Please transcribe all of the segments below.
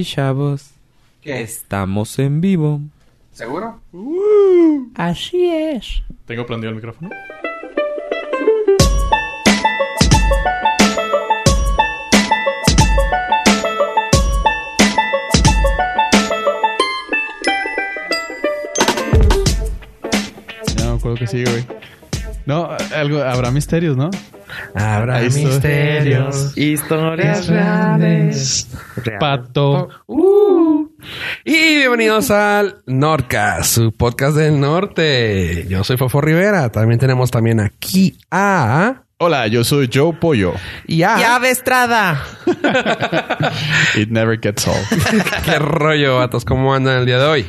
Y chavos, ¿Qué? estamos en vivo. ¿Seguro? Así es. ¿Tengo prendido el micrófono? No me acuerdo que sigue, güey. No, algo, habrá misterios, ¿no? Habrá misterios. Historias reales. Pato. Uh. Y bienvenidos al Nordcast, su podcast del norte. Yo soy Fofo Rivera. También tenemos también aquí a... Hola, yo soy Joe Pollo. Y a... ¡Llave Estrada! It never gets old. ¿Qué rollo, vatos? ¿Cómo andan el día de hoy?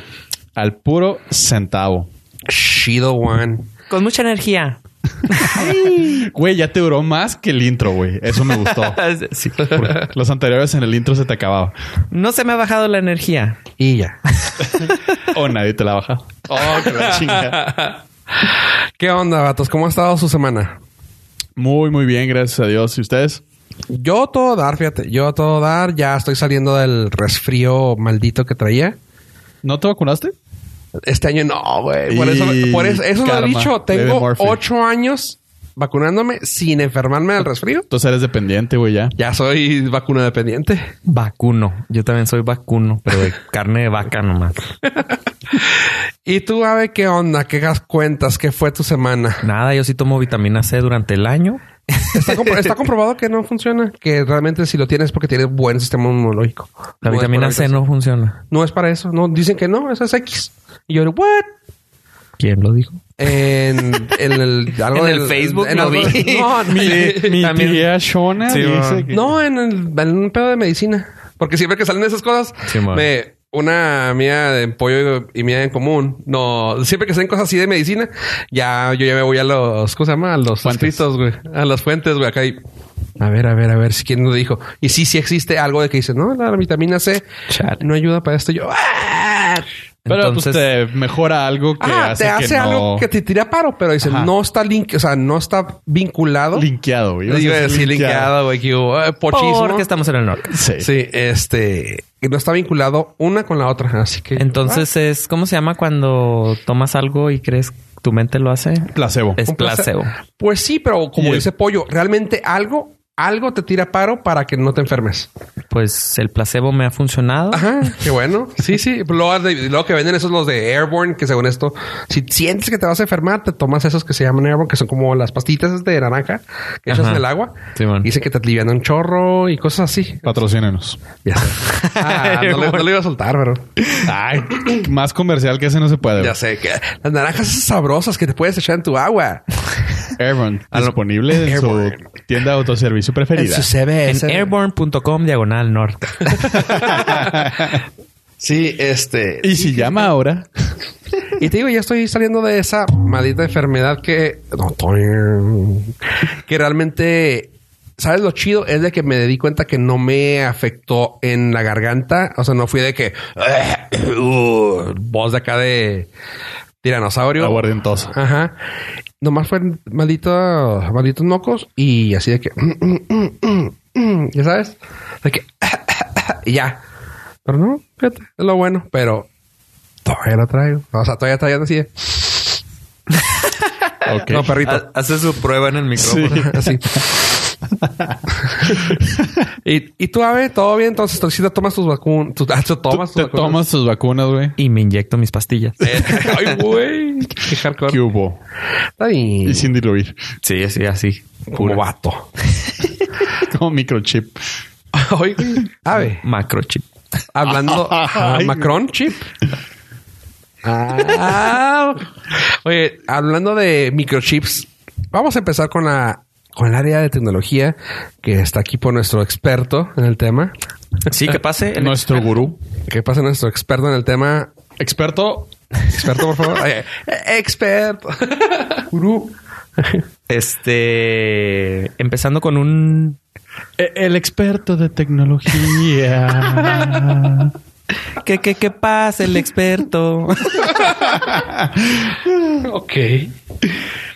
Al puro centavo. Shido One. Con mucha energía. Güey, ya te duró más que el intro, güey. Eso me gustó. Sí. Porque Los anteriores en el intro se te acababa. No se me ha bajado la energía. Y ya. O nadie te la baja. Oh, la chinga. ¿Qué onda, vatos? ¿Cómo ha estado su semana? Muy, muy bien, gracias a Dios. ¿Y ustedes? Yo a todo dar, fíjate. Yo a todo dar. Ya estoy saliendo del resfrío maldito que traía. ¿No te vacunaste? Este año no, güey. Por Y eso, por eso, eso lo he dicho. Tengo ocho años vacunándome sin enfermarme del resfrío. Entonces eres dependiente, güey, ya. Ya soy vacuna dependiente. Vacuno. Yo también soy vacuno, pero de carne de vaca nomás. ¿Y tú, Ave, qué onda? ¿Qué gas cuentas? ¿Qué fue tu semana? Nada, yo sí tomo vitamina C durante el año. Está, está comprobado que no funciona. Que realmente si lo tienes es porque tienes buen sistema inmunológico. La No vitamina C no funciona. No es para eso. No, dicen que no. Eso es X. Y yo, ¿what? ¿Quién lo dijo? En, en el... algo En el Facebook en lo vi. No, no, Mi También- tía Shona Sí, dice man. que... No, en, el, en un pedo de medicina. Porque siempre que salen esas cosas, Sí, me, una mía de pollo y mía en común, no, siempre que salen cosas así de medicina, ya yo ya me voy a los, ¿cómo se llama? A los Fuentes. escritos, güey. A las fuentes, güey. Acá y, a ver, a ver, a ver si quién lo dijo. Y sí, sí existe algo de que dice, no, la vitamina C Chale. no ayuda para esto. Yo, ¡ah! Pero Entonces- pues te mejora algo que Ah, hace te que hace no... algo que te tira paro, pero dice, Ajá. no está link, o sea, no está vinculado. Linkeado, güey. Iba a decir linkeado, güey, que hubo, pochismo. Porque estamos en el norte. Sí. Sí, este, no está vinculado una con la otra, así que. Entonces es, ¿cómo se llama cuando tomas algo y crees que tu mente lo hace? Placebo. Es Un placer. placebo. Pues sí, pero como dice Pollo, realmente algo, algo te tira paro para que no te enfermes. Pues el placebo me ha funcionado. Ajá, qué bueno. Sí, sí. Luego, que venden esos los de Airborne, que según esto, si sientes que te vas a enfermar, te tomas esos que se llaman Airborne, que son como las pastillas de naranja que echas en el agua. Sí, man. Dicen que te alivian un chorro y cosas así. Patrocínenos. Ya sé. Ah, no, le, no le iba a soltar, pero Ay, más comercial que ese no se puede. ya sé que las naranjas esas sabrosas que te puedes echar en tu agua. Airborne. Disponible en su tienda de autoservicio preferida. En su CBS. En airborne.com diagonal norte. Sí, este. y si llama ahora... Y te digo, ya estoy saliendo de esa maldita enfermedad que. Que realmente. ¿Sabes lo chido? Es de que me di cuenta que no me afectó en la garganta. O sea, no fui de que. uh, voz de acá de. Tiranosaurio. Aguardientosa. Ajá. Nomás fue maldito, malditos mocos y así de que. ya sabes. De que. y ya. Pero no, fíjate, es lo bueno. Pero todavía lo traigo. O sea, todavía traigo así de. No, perrito. Hace su prueba en el micrófono. Así. y, y tú, Ave, todo bien. Entonces, te tomas tus vacunas. Tú, ah, tú tomas Te tus vacunas. tomas tus vacunas, güey. Y me inyecto mis pastillas. Eh, Ay, güey. Qué hardcore. ¿Qué hubo? Está bien. Y sin diluir. Sí, sí, así. Como vato. Como microchip. Oye. Ave. Macrochip. Hablando Ay, Macron chip. Ah, oye, hablando de microchips, vamos a empezar con la con el área de tecnología que está aquí por nuestro experto en el tema. Sí, que pase. el Nuestro gurú. ¿Qué pasa nuestro experto en el tema? Experto. Experto, por favor. Eh, experto. Gurú. Este. Empezando con un. e- El experto de tecnología. ¿Qué, qué, qué pasa, el experto? ok.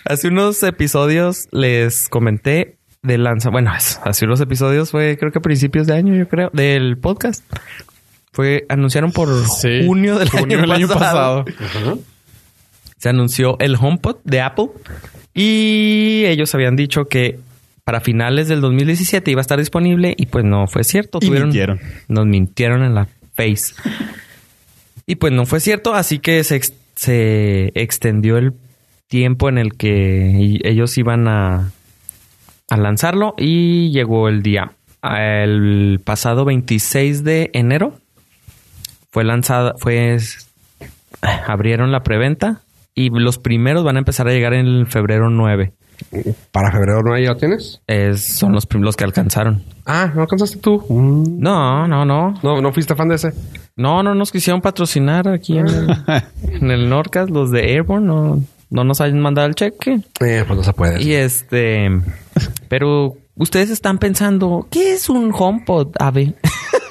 Hace unos episodios les comenté de lanza. Bueno, hace unos episodios fue, creo que a principios de año, yo creo, del podcast. Fue, anunciaron por Sí, junio del junio año, del año pasado. pasado. Se anunció el HomePod de Apple y ellos habían dicho que para finales del 2017 iba a estar disponible y pues no fue cierto. Y mintieron. Nos mintieron en la face. Y pues no fue cierto, así que se, se extendió el tiempo en el que ellos iban a, a lanzarlo y llegó el día. El pasado 26 de enero fue lanzada, fue abrieron la preventa y los primeros van a empezar a llegar en febrero 9. Para febrero no ya lo tienes. Es- son los primeros que alcanzaron. Ah, ¿no alcanzaste tú? Mm. No, no, no. No, no fuiste fan de ese. No, no nos quisieron patrocinar aquí en el, en el Norcas, los de Airborne, no, no nos hayan mandado el cheque. Eh, pues no se puede. Y este, pero ustedes están pensando, ¿qué es un HomePod, Ave?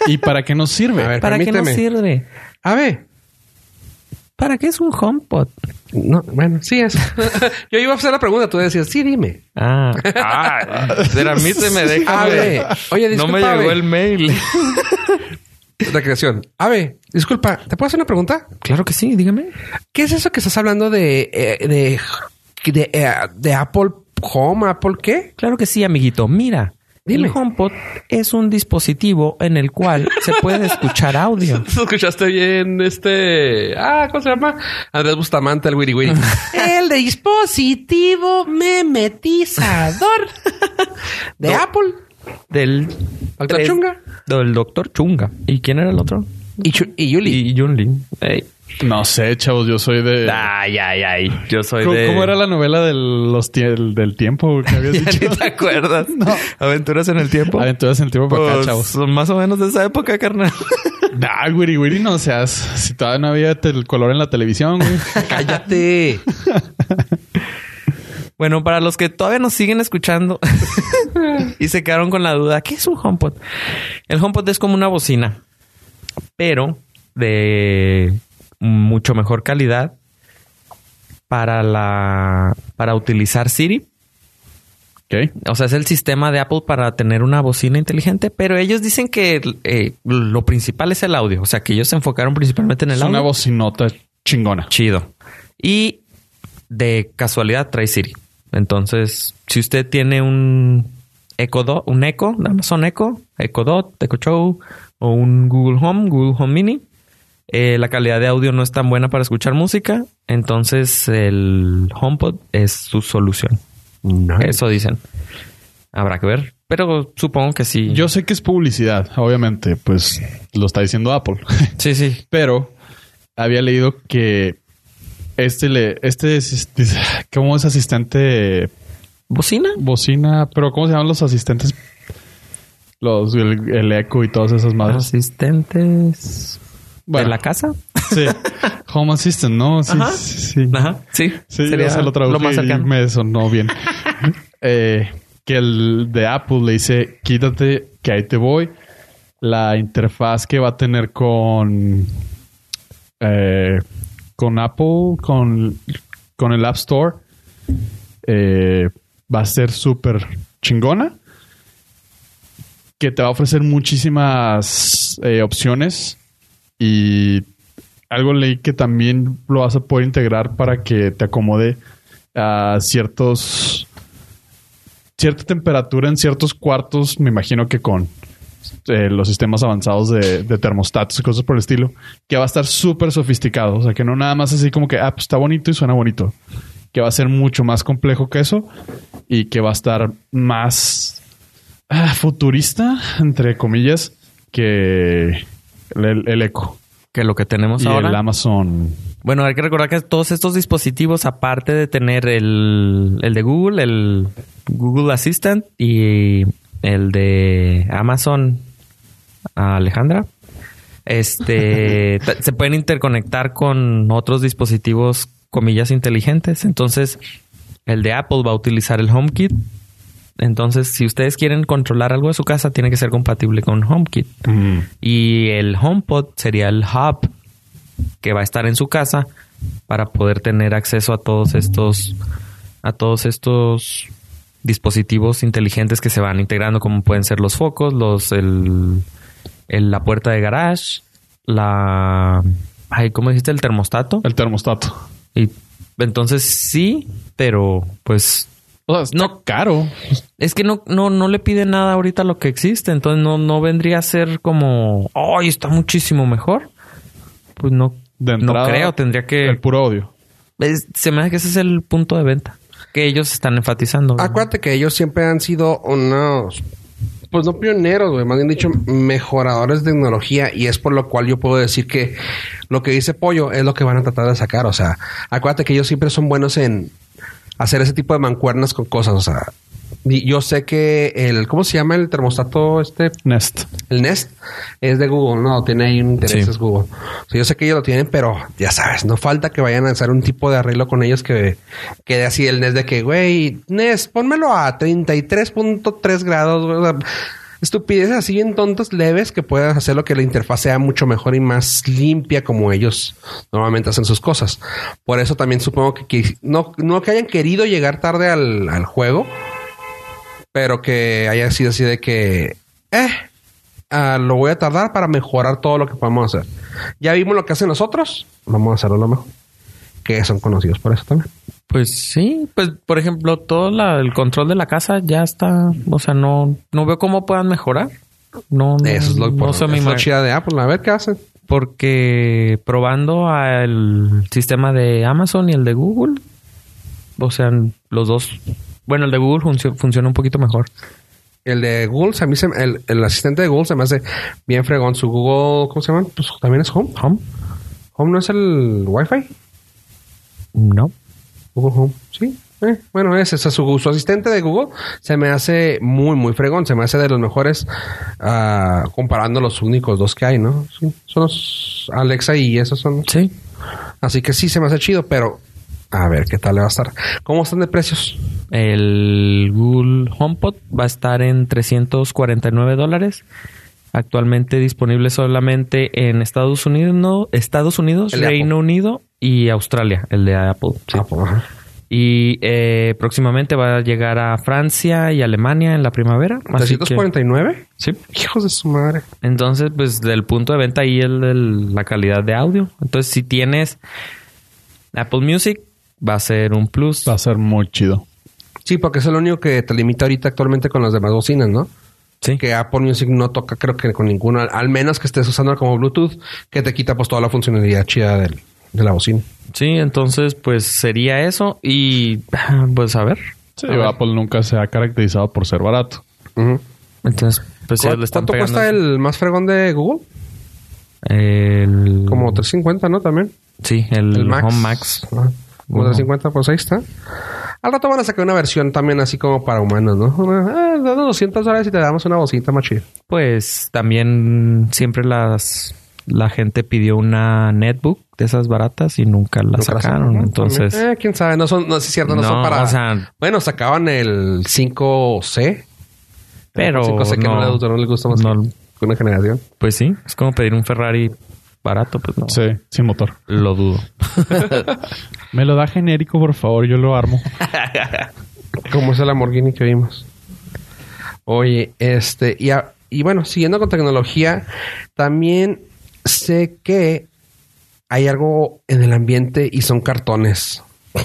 ¿Y para qué nos sirve? A ver. ¿Para qué nos sirve? A ver. ¿Para qué es un HomePod? No, bueno, sí es. Yo iba a hacer la pregunta, tú decías, sí, dime. Ah, ah pero a mí se me deja. Ave. Oye, no me disculpa, llegó Ave. el mail. Recreación. Ave, disculpa, ¿te puedo hacer una pregunta? claro que sí, dígame. ¿Qué es eso que estás hablando de, eh, de, de, eh, de Apple Home? ¿Apple qué? Claro que sí, amiguito. Mira, Dime. el HomePod es un dispositivo en el cual se puede escuchar audio. escuchaste bien este... Ah, ¿cómo se llama? Andrés Bustamante, el Wiri Wiri. el dispositivo memetizador de. Apple. Del Doctor Chunga. Del doctor Chunga. ¿Y quién era el otro? Y, Chu- y Yuli. Y Lee. No sé, chavos, yo soy de... Ay, ay, ay. Yo soy ¿Cómo, de... cómo era la novela del, los tie- del tiempo que habías Ya dicho? ni te acuerdas. Aventuras en el tiempo. Aventuras en el tiempo para acá, Pues, chavos. son más o menos de esa época, carnal. Nah, wiri wiri, no seas... Si todavía no había el color en la televisión, güey. Cállate. Bueno, para los que todavía nos siguen escuchando y se quedaron con la duda, ¿qué es un HomePod? El HomePod es como una bocina, pero de mucho mejor calidad para la para utilizar Siri. Ok. O sea, es el sistema de Apple para tener una bocina inteligente, pero ellos dicen que eh, lo principal es el audio. O sea, que ellos se enfocaron principalmente en el Es audio. una bocinota chingona. Chido. Y de casualidad trae Siri. Entonces, si usted tiene un Echo Dot, un Echo, Amazon Echo, Echo Dot, Echo Show o un Google Home, Google Home Mini, eh, la calidad de audio no es tan buena para escuchar música. Entonces, el HomePod es su solución. No. Eso dicen. Habrá que ver. Pero supongo que sí. Yo sé que es publicidad, obviamente, pues lo está diciendo Apple. Sí, sí. Pero había leído que este le, este es, es- ¿cómo es asistente ¿Bocina? bocina? Pero ¿cómo se llaman los asistentes? Los, el, el eco y todas esas madres. Asistentes Bueno. de la casa. Sí. Home Assistant, ¿no? Sí, Ajá. sí, sí. Ajá. Sí. Sí, Sería se lo traduje lo más y cercano. me sonó bien. Eh, que el de Apple le dice, quítate, que ahí te voy. La interfaz que va a tener con eh, con Apple, con, con el App Store, eh, va a ser súper chingona. Que te va a ofrecer muchísimas eh, opciones y algo leí que también lo vas a poder integrar para que te acomode a ciertos cierta temperatura en ciertos cuartos, me imagino que con eh, los sistemas avanzados de, termostatos y cosas por el estilo, que va a estar súper sofisticado. O sea, que no nada más así como que, ah, pues está bonito y suena bonito. Que va a ser mucho más complejo que eso y que va a estar más ah, futurista, entre comillas, que el, el Echo Que lo que tenemos y ahora. el Amazon. Bueno, hay que recordar que todos estos dispositivos, aparte de tener el, el de Google, el Google Assistant y el de Amazon Alejandra, este se pueden interconectar con otros dispositivos, comillas, inteligentes. Entonces, el de Apple va a utilizar el HomeKit. Entonces, si ustedes quieren controlar algo de su casa, tiene que ser compatible con HomeKit. Y el HomePod sería el hub que va a estar en su casa para poder tener acceso a todos estos a todos estos dispositivos inteligentes que se van integrando como pueden ser los focos, los el, el- la puerta de garage la... Ay, ¿cómo dijiste? El termostato. El termostato. Y entonces sí, pero pues O sea, está No. caro. es que no, no, no le pide nada ahorita a lo que existe. Entonces no, no vendría a ser como, ¡ay, está muchísimo mejor! Pues no, De no creo. Tendría que... El puro audio. es- se me hace que ese es el punto de venta. Que ellos están enfatizando. Acuérdate que ellos siempre han sido unos, pues no pioneros, güey, más bien dicho, mejoradores de tecnología y es por lo cual yo puedo decir que lo que dice Pollo es lo que van a tratar de sacar. O sea, acuérdate que ellos siempre son buenos en hacer ese tipo de mancuernas con cosas. O sea, y yo sé que el, ¿cómo se llama el termostato este? Nest. El Nest es de Google, no, tiene ahí un interés Sí. es Google. O sea, yo sé que ellos lo tienen, pero ya sabes, no falta que vayan a hacer un tipo de arreglo con ellos que quede así el Nest de que, güey, Nest, pónmelo a 33.3 grados, güey. Estupideces así bien tontas, leves, que puedas hacer lo que la interfaz sea mucho mejor y más limpia como ellos normalmente hacen sus cosas. Por eso también supongo que, no, no que hayan querido llegar tarde al, al juego, pero que haya sido así de que, eh, ah, lo voy a tardar para mejorar todo lo que podemos hacer. Ya vimos lo que hacen nosotros, vamos a hacerlo lo mejor. Que son conocidos por eso también. Pues sí, pues por ejemplo, todo la- el control de la casa ya está, o sea, no, no veo cómo puedan mejorar. No, Eso es lo, no me es lo chida de Apple. A ver qué hacen. Porque probando el sistema de Amazon y el de Google, o sea, los dos, bueno, el de Google funcio- funciona un poquito mejor. El de Google, a mí se, el, el asistente de Google se me hace bien fregón. Su Google, ¿cómo se llama? Pues también es Home. Home, Home no es el Wi-Fi. no. Google Home, sí. Eh, bueno, ese es su, su asistente de Google. Se me hace muy, muy fregón. Se me hace de los mejores ah, comparando los únicos dos que hay, ¿no? Sí, son los Alexa y esos son. Sí. Así que sí se me hace chido, pero a ver qué tal le va a estar. ¿Cómo están de precios? El Google HomePod va a estar en 349 dólares. Actualmente disponible solamente en Estados Unidos, no, Estados Unidos, El Reino Unido y Australia, el de Apple. sí. Ajá. Y eh, próximamente va a llegar a Francia y Alemania en la primavera. Así que, ¿349? sí. Hijos de su madre. Entonces, pues del punto de venta ahí el de la calidad de audio. Entonces, si tienes Apple Music, va a ser un plus. Va a ser muy chido. Sí, porque es lo único que te limita ahorita actualmente con las demás bocinas, ¿no? Sí. Que Apple Music no toca, creo que con ninguna, al menos que estés usando como Bluetooth, que te quita pues toda la funcionalidad chida del- de la bocina. Sí, entonces, pues sería eso. Y pues a ver. Sí, A ver. Apple nunca se ha caracterizado por ser barato. Entonces, pues ya ¿Cu- le están ¿Cuánto cuesta eso. el más fregón de Google? El... Como 350, ¿no? También. Sí, el, El Max. Home Max. Ajá. Como Ujú. 350, pues ahí está. Al rato van a sacar una versión también así como para humanos, ¿no? Ah, dame 200 dólares y te damos una bocinita más chida. Pues también siempre las la gente pidió una netbook de esas baratas y nunca la Nunca sacaron. sacaron, ¿no? Entonces, También. Eh, quién sabe, no son, no es cierto, no, son para. o sea- bueno, sacaban el 5C. pero El 5C que no, no, le, gusta- no le gusta más no- que una generación. pues sí, es como pedir un Ferrari barato, pues no. Sí, sin motor. Lo dudo. Me lo da genérico, por favor, yo lo armo. Como es el Lamborghini que vimos. Oye, este, y, a- y bueno, siguiendo con tecnología, también sé que hay algo en el ambiente y son cartones.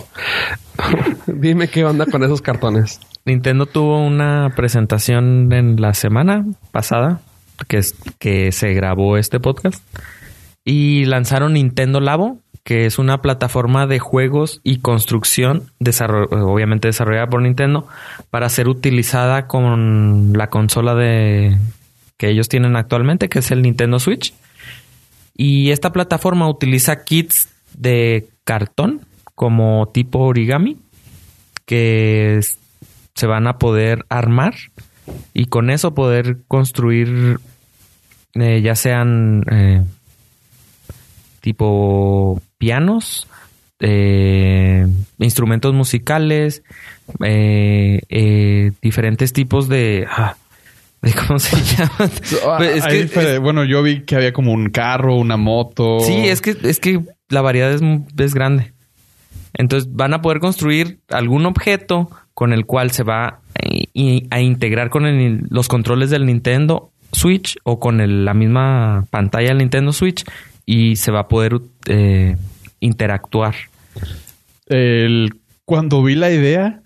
Dime qué onda con esos cartones. Nintendo tuvo una presentación en la semana pasada que, es, que se grabó este podcast y lanzaron Nintendo Labo, que es una plataforma de juegos y construcción, obviamente desarrollada por Nintendo, para ser utilizada con la consola de que ellos tienen actualmente, que es el Nintendo Switch. Y esta plataforma utiliza kits de cartón como tipo origami que se van a poder armar y con eso poder construir eh, ya sean eh, tipo pianos, eh, instrumentos musicales, eh, eh, diferentes tipos de... ah, de ¿Cómo se llama? Pues es que- bueno, yo vi que había como un carro, una moto. Sí, es que, es que la variedad es, es grande. Entonces van a poder construir algún objeto con el cual se va a, integrar con el- los controles del Nintendo Switch o con el- la misma pantalla del Nintendo Switch y se va a poder eh, interactuar. El- cuando vi la idea,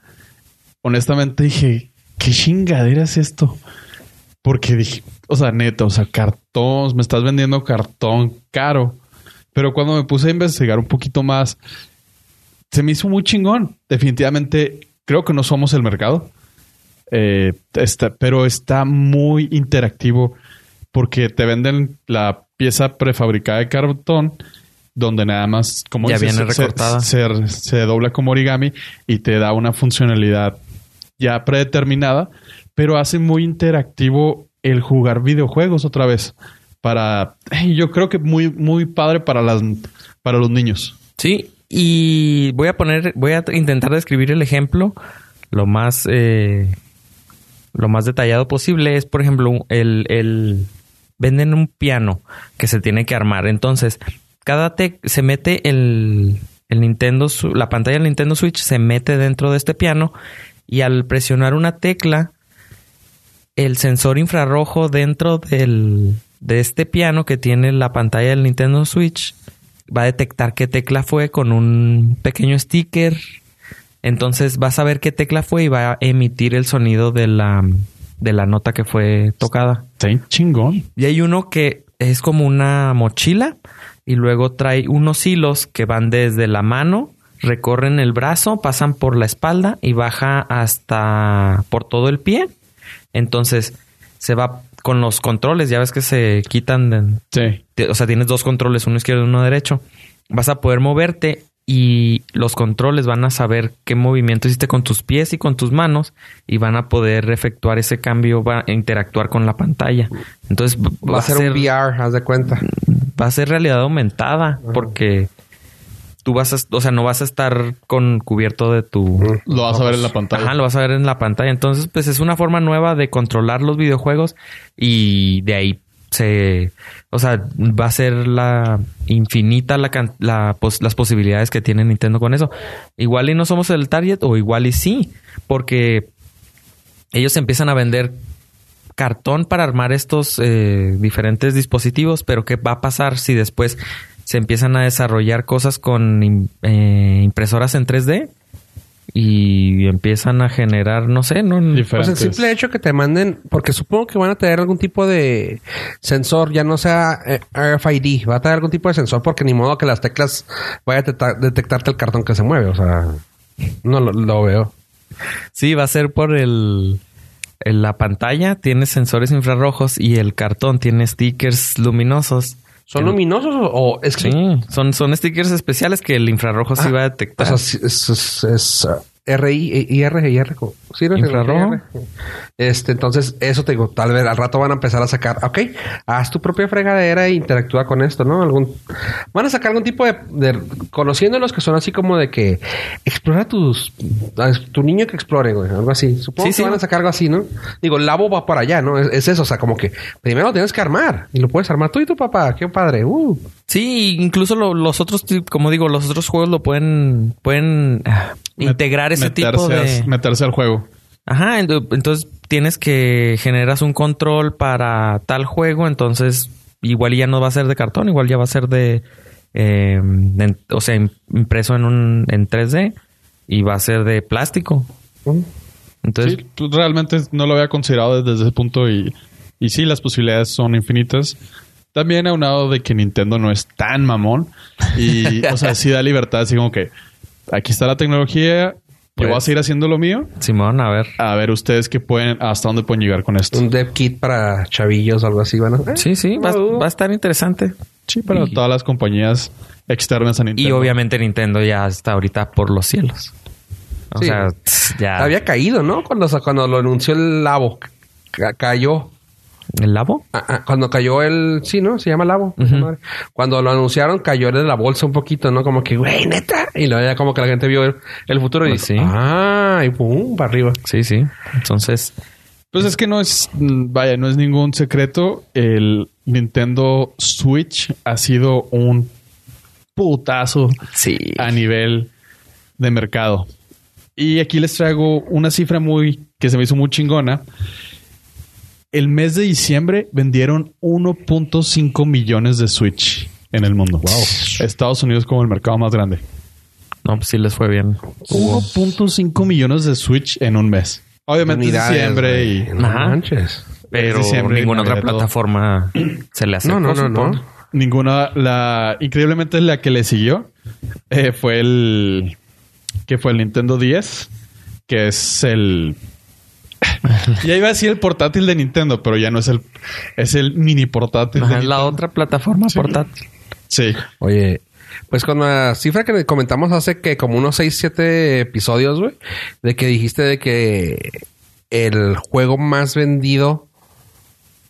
honestamente dije, ¿qué chingadera es esto? Porque dije, o sea, neta, o sea, cartón, me estás vendiendo cartón caro. Pero cuando me puse a investigar un poquito más, se me hizo muy chingón. Definitivamente, creo que no somos el mercado. Eh, está- pero está muy interactivo porque te venden la pieza prefabricada de cartón donde nada más, como Ya dices, viene se- recortada. Se, se dobla como origami y te da una funcionalidad ya predeterminada, pero hace muy interactivo el jugar videojuegos otra vez. Para, yo creo que muy, muy padre para las, para los niños. Sí, y voy a poner, voy a intentar describir el ejemplo lo más, eh, lo más detallado posible. Es, por ejemplo, el, el venden un piano que se tiene que armar. Entonces, cada tec se mete el, el Nintendo, la pantalla del Nintendo Switch se mete dentro de este piano y al presionar una tecla, el sensor infrarrojo dentro del, de este piano que tiene la pantalla del Nintendo Switch va a detectar qué tecla fue con un pequeño sticker. Entonces vas a ver qué tecla fue y va a emitir el sonido de la, de la nota que fue tocada. Está chingón. Y hay uno que es como una mochila y luego trae unos hilos que van desde la mano, recorren el brazo, pasan por la espalda y baja hasta por todo el pie. Entonces se va con los controles, ya ves que se quitan, de- Sí. o sea, tienes dos controles, uno izquierdo y uno derecho. Vas a poder moverte y los controles van a saber qué movimiento hiciste con tus pies y con tus manos y van a poder efectuar ese cambio, va a interactuar con la pantalla. Entonces Va a ser un VR, haz de cuenta. va a ser realidad aumentada porque tú vas a, o sea, no vas a estar con cubierto de tu Lo vas a ver en la pantalla. Ajá, lo vas a ver en la pantalla. Entonces, pues es una forma nueva de controlar los videojuegos y de ahí se, o sea, va a ser la infinita la, la pos- las posibilidades que tiene Nintendo con eso. Igual y no somos el target o igual y sí, porque ellos empiezan a vender cartón para armar estos eh, diferentes dispositivos, pero ¿qué va a pasar si después se empiezan a desarrollar cosas con eh, impresoras en 3D y empiezan a generar, no sé, no Pues el Diferentes. simple hecho que te manden, porque supongo que van a tener algún tipo de sensor, ya no sea eh, RFID, va a tener algún tipo de sensor porque ni modo que las teclas vaya a detectar- detectarte el cartón que se mueve, o sea, no lo, lo veo. Sí, va a ser por el, en la pantalla tiene sensores infrarrojos y el cartón tiene stickers luminosos. ¿Son luminosos o, o es que... Sí, son, son stickers especiales que el infrarrojo sí Ah, va a O detectar. sea, sí, es, es, es, uh, RI, IR, IR, ¿cómo? ¿Sí, no? Infrarrojo. Este, entonces, eso te digo, tal vez al rato van a empezar a sacar, ok, haz tu propia fregadera e interactúa con esto, ¿no? Algún, van a sacar algún tipo de, de conociendo los que son así como de que explora tus, tu niño que explore, güey, algo así. Supongo Sí, que sí. van a sacar algo así, ¿no? Digo, el labo va por allá, ¿no? Es, es eso, o sea, como que primero lo tienes que armar y lo puedes armar tú y tu papá, qué padre, uh. Sí, incluso lo- los otros, ti- como digo, los otros juegos lo pueden, pueden ah, integrar ese tipo de... a- meterse al juego. Ajá, ento- entonces tienes que generas un control para tal juego, entonces igual ya no va a ser de cartón, igual ya va a ser de, eh, en- o sea, im- impreso en un en 3D y va a ser de plástico. Entonces, Sí, realmente no lo había considerado desde ese punto y, y sí, las posibilidades son infinitas. También aunado de que Nintendo no es tan mamón y, o sea, sí da libertad, así como que aquí está la tecnología, yo Pues- voy a seguir haciendo lo mío. Simón, a ver. A ver ustedes qué pueden, hasta dónde pueden llegar con esto. Un dev kit para chavillos o algo así, ¿van a- Sí, sí, va, va a estar interesante. Sí, para Y- todas las compañías externas a Y Nintendo. obviamente Nintendo ya está ahorita por los cielos. O Sí. sea, tss, ya. Había caído, ¿no? Cuando, cuando lo anunció el Labo. Ca- cayó. ¿El labo? Ah, ah, cuando cayó el... Sí, ¿no? Se llama Labo. Cuando lo anunciaron, cayó de la bolsa un poquito, ¿no? Como que, güey, neta. Y luego ya como que la gente vio el, el futuro y Pues dijo, sí. ah, y pum, para arriba. Sí, sí. Entonces, Pues es que no es, vaya, no es ningún secreto. El Nintendo Switch ha sido un putazo sí. a nivel de mercado. Y aquí les traigo una cifra muy que se me hizo muy chingona. El mes de diciembre vendieron 1.5 millones de Switch en el mundo. Wow. Estados Unidos como el mercado más grande. No, pues sí les fue bien. 1.5 millones de Switch en un mes. Obviamente Unidades, diciembre y... No Ajá. manches. Pero diciembre ninguna otra plataforma se le acercó. No, no, no, no. Ninguna, la increíblemente la que le siguió eh, fue el que fue el Nintendo 10, que es el ya iba a decir el portátil de Nintendo, pero ya no es el es el mini portátil. de es la otra plataforma portátil. Sí, Oye, pues con la cifra que comentamos hace que como unos 6, 7 episodios, güey, de que dijiste de que el juego más vendido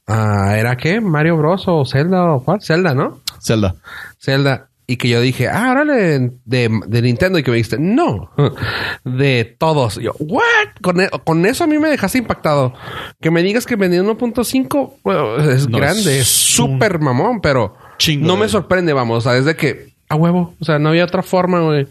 ah, era qué? Mario Bros. o Zelda o cuál? Zelda, ¿no? Zelda. Zelda. Y que yo dije, ah, órale, de, de Nintendo. Y que me dijiste, no, de todos. Y yo, ¿what? Con, e- con eso a mí me dejaste impactado. Que me digas que vendieron 1.5, bueno, es No, grande, es súper mamón, pero chingo no me sorprende, vamos. O sea, es de que, a huevo. O sea, no había otra forma, güey.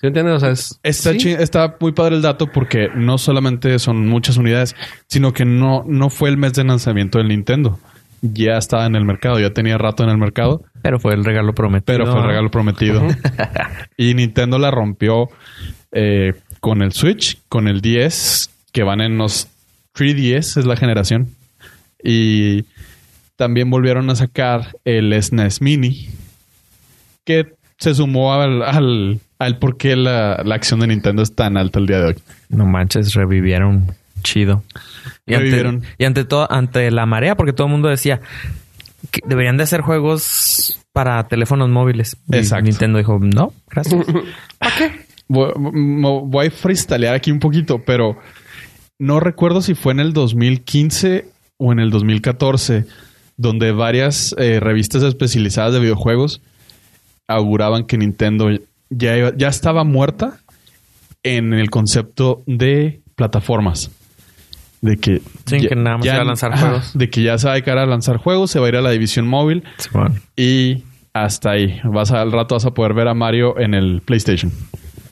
¿Sí entiendes? O sea, es. Está, sí. está muy padre el dato porque no solamente son muchas unidades, sino que no, no fue el mes de lanzamiento del Nintendo. Ya estaba en el mercado, ya tenía rato en el mercado. Pero fue el regalo prometido. Pero fue el regalo prometido. y Nintendo la rompió eh, con el Switch, con el 10, que van en los 3DS, es la generación. Y también volvieron a sacar el SNES Mini, que se sumó al, al, al por qué la, la acción de Nintendo es tan alta el día de hoy. No manches, revivieron chido. Y ante, y ante todo, ante la marea, porque todo el mundo decía que deberían de hacer juegos para teléfonos móviles. Y Exacto. Nintendo dijo, no, gracias. ¿Para qué? Voy, a freestylear aquí un poquito, pero no recuerdo si fue en el 2015 o en el 2014, donde varias eh, revistas especializadas de videojuegos auguraban que Nintendo ya, iba- ya estaba muerta en el concepto de plataformas. De que, Sí, que nada más iba a lanzar ajá, juegos. De que ya se va a dedicar a lanzar juegos, se va a ir a la división móvil y hasta ahí. Vas a- al rato vas a poder ver a Mario en el PlayStation.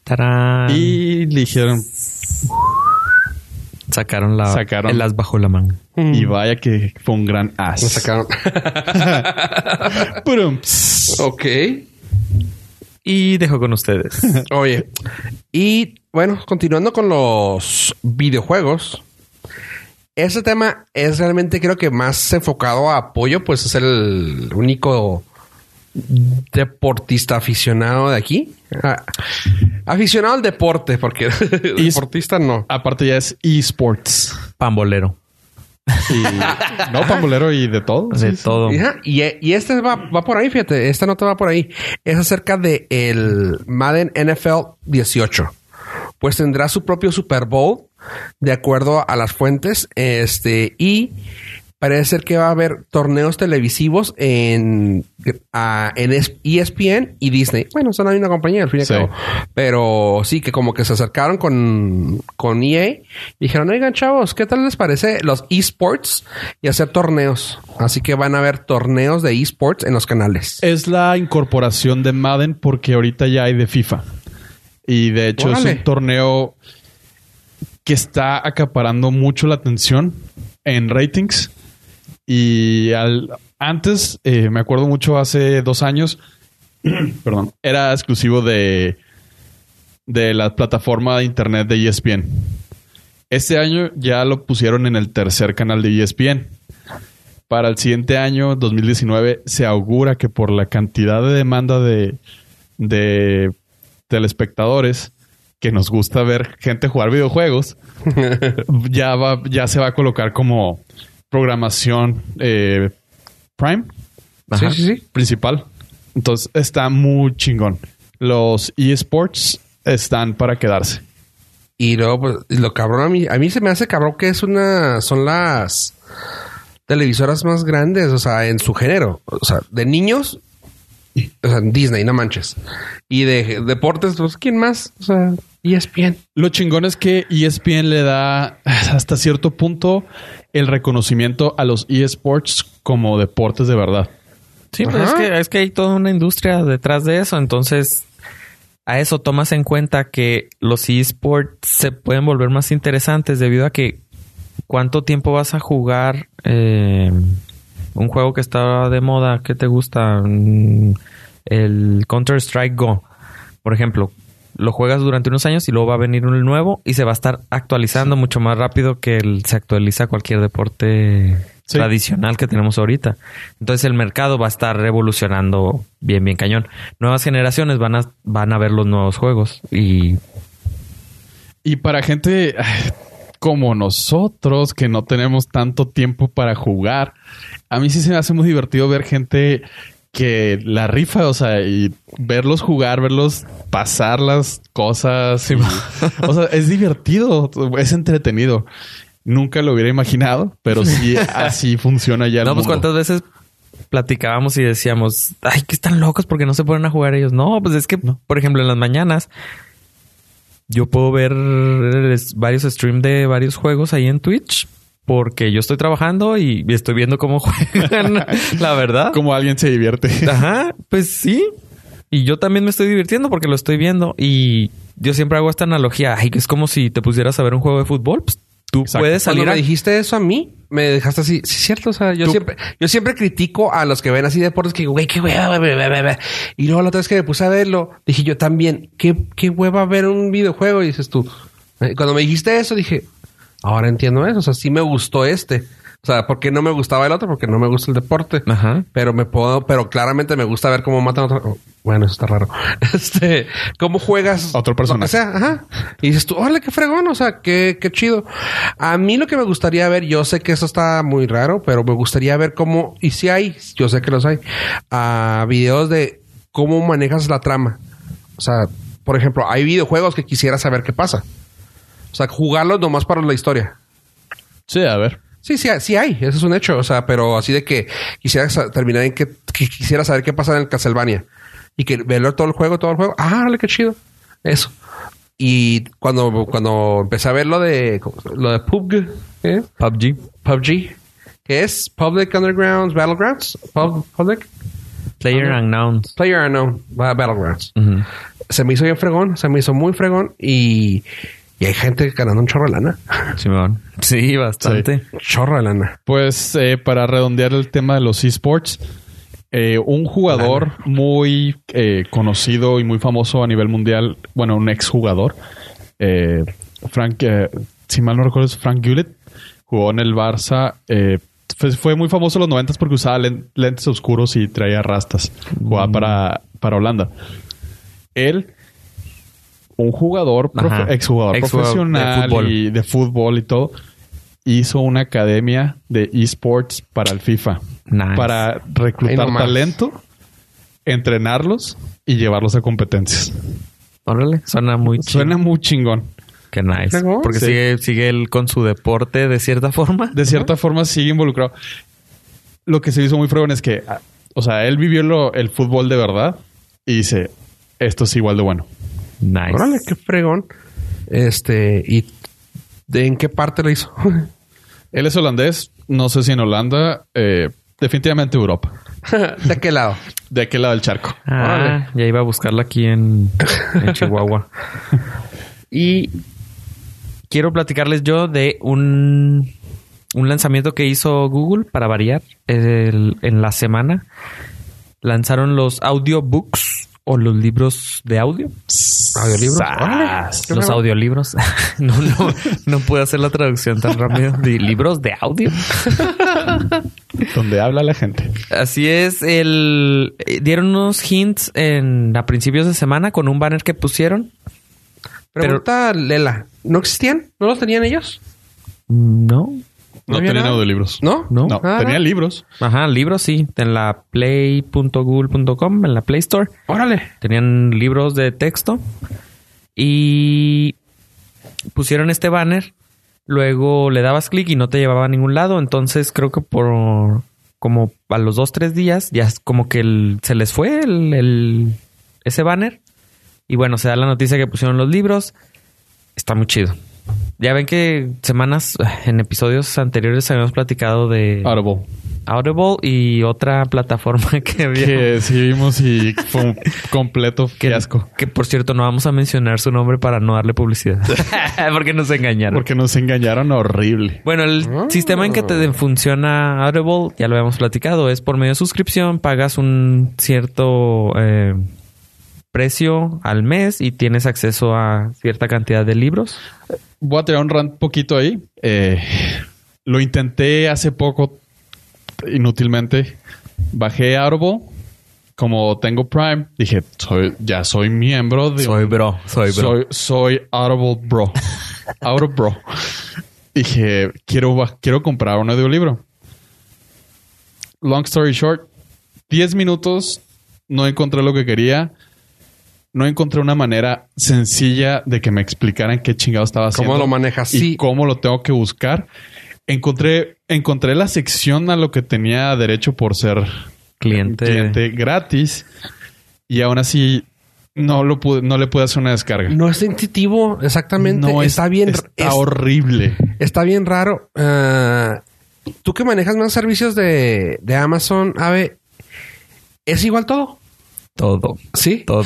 Tarán. Y le dijeron, sacaron la Sacaron. el as bajo la manga. y vaya que fue un gran as. Lo sacaron. Purum, ok. Y dejo con ustedes. Oye, y bueno, continuando con los videojuegos, ese tema es realmente creo que más enfocado a apoyo, pues es el único deportista aficionado de aquí. Ah, aficionado al deporte, porque deportista no. Aparte ya es esports. Pambolero. Y, no, pambolero y de todo. De sí, todo. Y, y este va, va por ahí, fíjate, esta nota va por ahí. Es acerca de el Madden NFL 18. Pues tendrá su propio Super Bowl, de acuerdo a las fuentes. Este, y parece ser que va a haber torneos televisivos en, en es- ESPN y Disney. Bueno, son la misma compañía, al fin y al cabo. Pero sí, que como que se acercaron con, con EA y dijeron, oigan, chavos, ¿qué tal les parece los esports y hacer torneos? Así que van a haber torneos de esports en los canales. Es la incorporación de Madden porque ahorita ya hay de FIFA. Y de hecho Órale. es un torneo que está acaparando mucho la atención en ratings. Y al, antes, eh, me acuerdo mucho hace dos años, perdón, era exclusivo de, de la plataforma de internet de ESPN. Este año ya lo pusieron en el tercer canal de ESPN. Para el siguiente año, 2019, se augura que por la cantidad de demanda de, de telespectadores que nos gusta ver gente jugar videojuegos, ya, va, ya se va a colocar como programación eh, Prime Ajá. Sí, sí, sí. principal. Entonces está muy chingón. Los eSports están para quedarse. Y luego, pues, lo cabrón a mí, a mí se me hace cabrón que es una, son las televisoras más grandes, o sea, en su género. O sea, de niños, o sea, Disney, no manches. Y de deportes, pues, ¿quién más? O sea, ESPN. Lo chingón es que ESPN le da hasta cierto punto el reconocimiento a los eSports como deportes de verdad. Sí, pues es que, es que hay toda una industria detrás de eso. Entonces, a eso tomas en cuenta que los esports se pueden volver más interesantes debido a que ¿cuánto tiempo vas a jugar eh, un juego que está de moda? ¿Qué te gusta? Mm, El Counter-Strike Go, por ejemplo. Lo juegas durante unos años y luego va a venir un nuevo y se va a estar actualizando mucho más rápido que el- se actualiza cualquier deporte Sí. tradicional que tenemos ahorita. Entonces el mercado va a estar revolucionando bien, bien cañón. Nuevas generaciones van a, van a ver los nuevos juegos y Y para gente como nosotros, que no tenemos tanto tiempo para jugar, a mí sí se me hace muy divertido ver gente que la rifa, o sea, y verlos jugar, verlos pasar las cosas. y- o sea, es divertido, es entretenido. Nunca lo hubiera imaginado, pero sí así funciona ya. el No, pues mundo. cuántas veces platicábamos y decíamos, ay, que están locos porque no se ponen a jugar ellos. No, pues es que, por ejemplo, en las mañanas yo puedo ver es- varios streams de varios juegos ahí en Twitch porque yo estoy trabajando y estoy viendo cómo juegan, la verdad. Como alguien se divierte. Ajá, pues sí. Y yo también me estoy divirtiendo porque lo estoy viendo. Y yo siempre hago esta analogía. Ay, que es como si te pusieras a ver un juego de fútbol. Pues tú Exacto. puedes Cuando salir me a... dijiste eso a mí, me dejaste así. Sí, es cierto. O sea, yo Tú- siempre, yo siempre critico a los que ven así deportes que digo, güey, qué hueva, güey, güey, güey, güey". Y luego la otra vez que me puse a verlo, dije yo también, qué, qué hueva ver un videojuego. Y dices tú, Eh, cuando me dijiste eso, dije, ahora entiendo eso. O sea, sí me gustó este. O sea, ¿por qué no me gustaba el otro? Porque no me gusta el deporte. Ajá. Pero me puedo, pero claramente me gusta ver cómo matan a otro. Bueno, eso está raro. Este, cómo juegas Otro personaje. O sea, ajá. Y dices tú, órale, qué fregón, o sea, qué, qué chido. A mí lo que me gustaría ver, yo sé que eso está muy raro, pero me gustaría ver cómo, y si hay, yo sé que los hay, a videos de cómo manejas la trama. O sea, por ejemplo, hay videojuegos que quisiera saber qué pasa. O sea, jugarlos nomás para la historia. Sí, a ver. Sí, sí, sí hay, eso es un hecho, o sea, pero así de que quisiera terminar en que, que quisiera saber qué pasa en el Castlevania y que verlo todo el juego, todo el juego, ah, qué chido, eso. Y cuando, cuando empecé a ver lo de, lo de PUBG, ¿eh? PUBG. PUBG, que es Public Undergrounds Battlegrounds, Pub- Public Player Ajá. Unknowns. Player Unknown Ba- Battlegrounds. Se me hizo bien fregón, se me hizo muy fregón y, y hay gente ganando un chorro de lana. Simón. Sí, bastante. chorro de lana. Pues eh, para redondear el tema de los esports, eh, un jugador muy eh, conocido y muy famoso a nivel mundial, bueno, un exjugador, eh, Frank, eh, si mal no recuerdo, es Frank Gullit, jugó en el Barça. eh, fue, fue muy famoso en los noventas porque usaba len- lentes oscuros y traía rastas. Jugaba para, para Holanda. Él, un jugador, profe- exjugador profesional fútbol. y de fútbol y todo, hizo una academia de esports para el FIFA. Nice. Para reclutar talento, entrenarlos y llevarlos a competencias. Órale, suena muy chido. Suena muy chingón. Qué nice. Porque Sí. sigue, sigue él con su deporte de cierta forma. De cierta forma sigue involucrado. Lo que se hizo muy fregón es que, ah, o sea, él vivió lo- el fútbol de verdad y dice, esto es igual de bueno. Nice. Órale, qué fregón. Este, ¿y de en qué parte lo hizo? Él es holandés, no sé si en Holanda, eh, definitivamente Europa. ¿De qué lado? De aquel lado del charco. Ah, Órale. ya iba a buscarla aquí en, en Chihuahua. y quiero platicarles yo de un, un lanzamiento que hizo Google para variar el- en la semana. Lanzaron los audiobooks o los libros de audio. ¿Audiolibros? Los audiolibros. no, no, no puedo hacer la traducción tan rápido. De libros de audio. Donde habla la gente. Así es, el eh, dieron unos hints en a principios de semana con un banner que pusieron. Pregunta Lela. ¿No existían? ¿No los tenían ellos? No. No, nada? audiolibros. ¿No? No. No, Nada. tenían libros. Ajá, libros sí, en la play.google.com, en la Play Store. Órale. Tenían libros de texto y pusieron este banner. Luego le dabas clic y no te llevaba a ningún lado. Entonces creo que por como a los dos, tres días ya es como que el- se les fue el, el- ese banner. Y bueno, se da la noticia que pusieron los libros. Está muy chido. Ya ven que semanas en episodios anteriores habíamos platicado de Audible. Audible y otra plataforma que había. Que sí vimos y fue un completo Que, fiasco. que, por cierto no vamos a mencionar su nombre para no darle publicidad. Porque nos engañaron. Porque nos engañaron horrible. Bueno, el Ah. sistema en que te funciona Audible, ya lo habíamos platicado, es por medio de suscripción, pagas un cierto eh, precio al mes y tienes acceso a cierta cantidad de libros. Voy a tirar un rant poquito ahí. Eh, lo intenté hace poco inútilmente. Bajé Audible. Como tengo Prime, dije, soy, ya soy miembro de... un- bro, soy Soy, soy Audible Bro. Audible Bro. Dije, quiero, quiero comprar un audiolibro. Long story short, 10 minutos, no encontré lo que quería. No encontré una manera sencilla de que me explicaran qué chingado estaba haciendo. ¿Cómo lo manejas? Y Sí. cómo lo tengo que buscar. Encontré, encontré la sección a lo que tenía derecho por ser cliente. cliente gratis. Y aún así, no, lo pude, no le pude hacer una descarga. No es intuitivo, exactamente. No, es- está bien. Está es- horrible. Está bien raro. Ah, Tú que manejas más servicios de, de Amazon, Ave, ¿es igual todo? Todo, Sí. todo.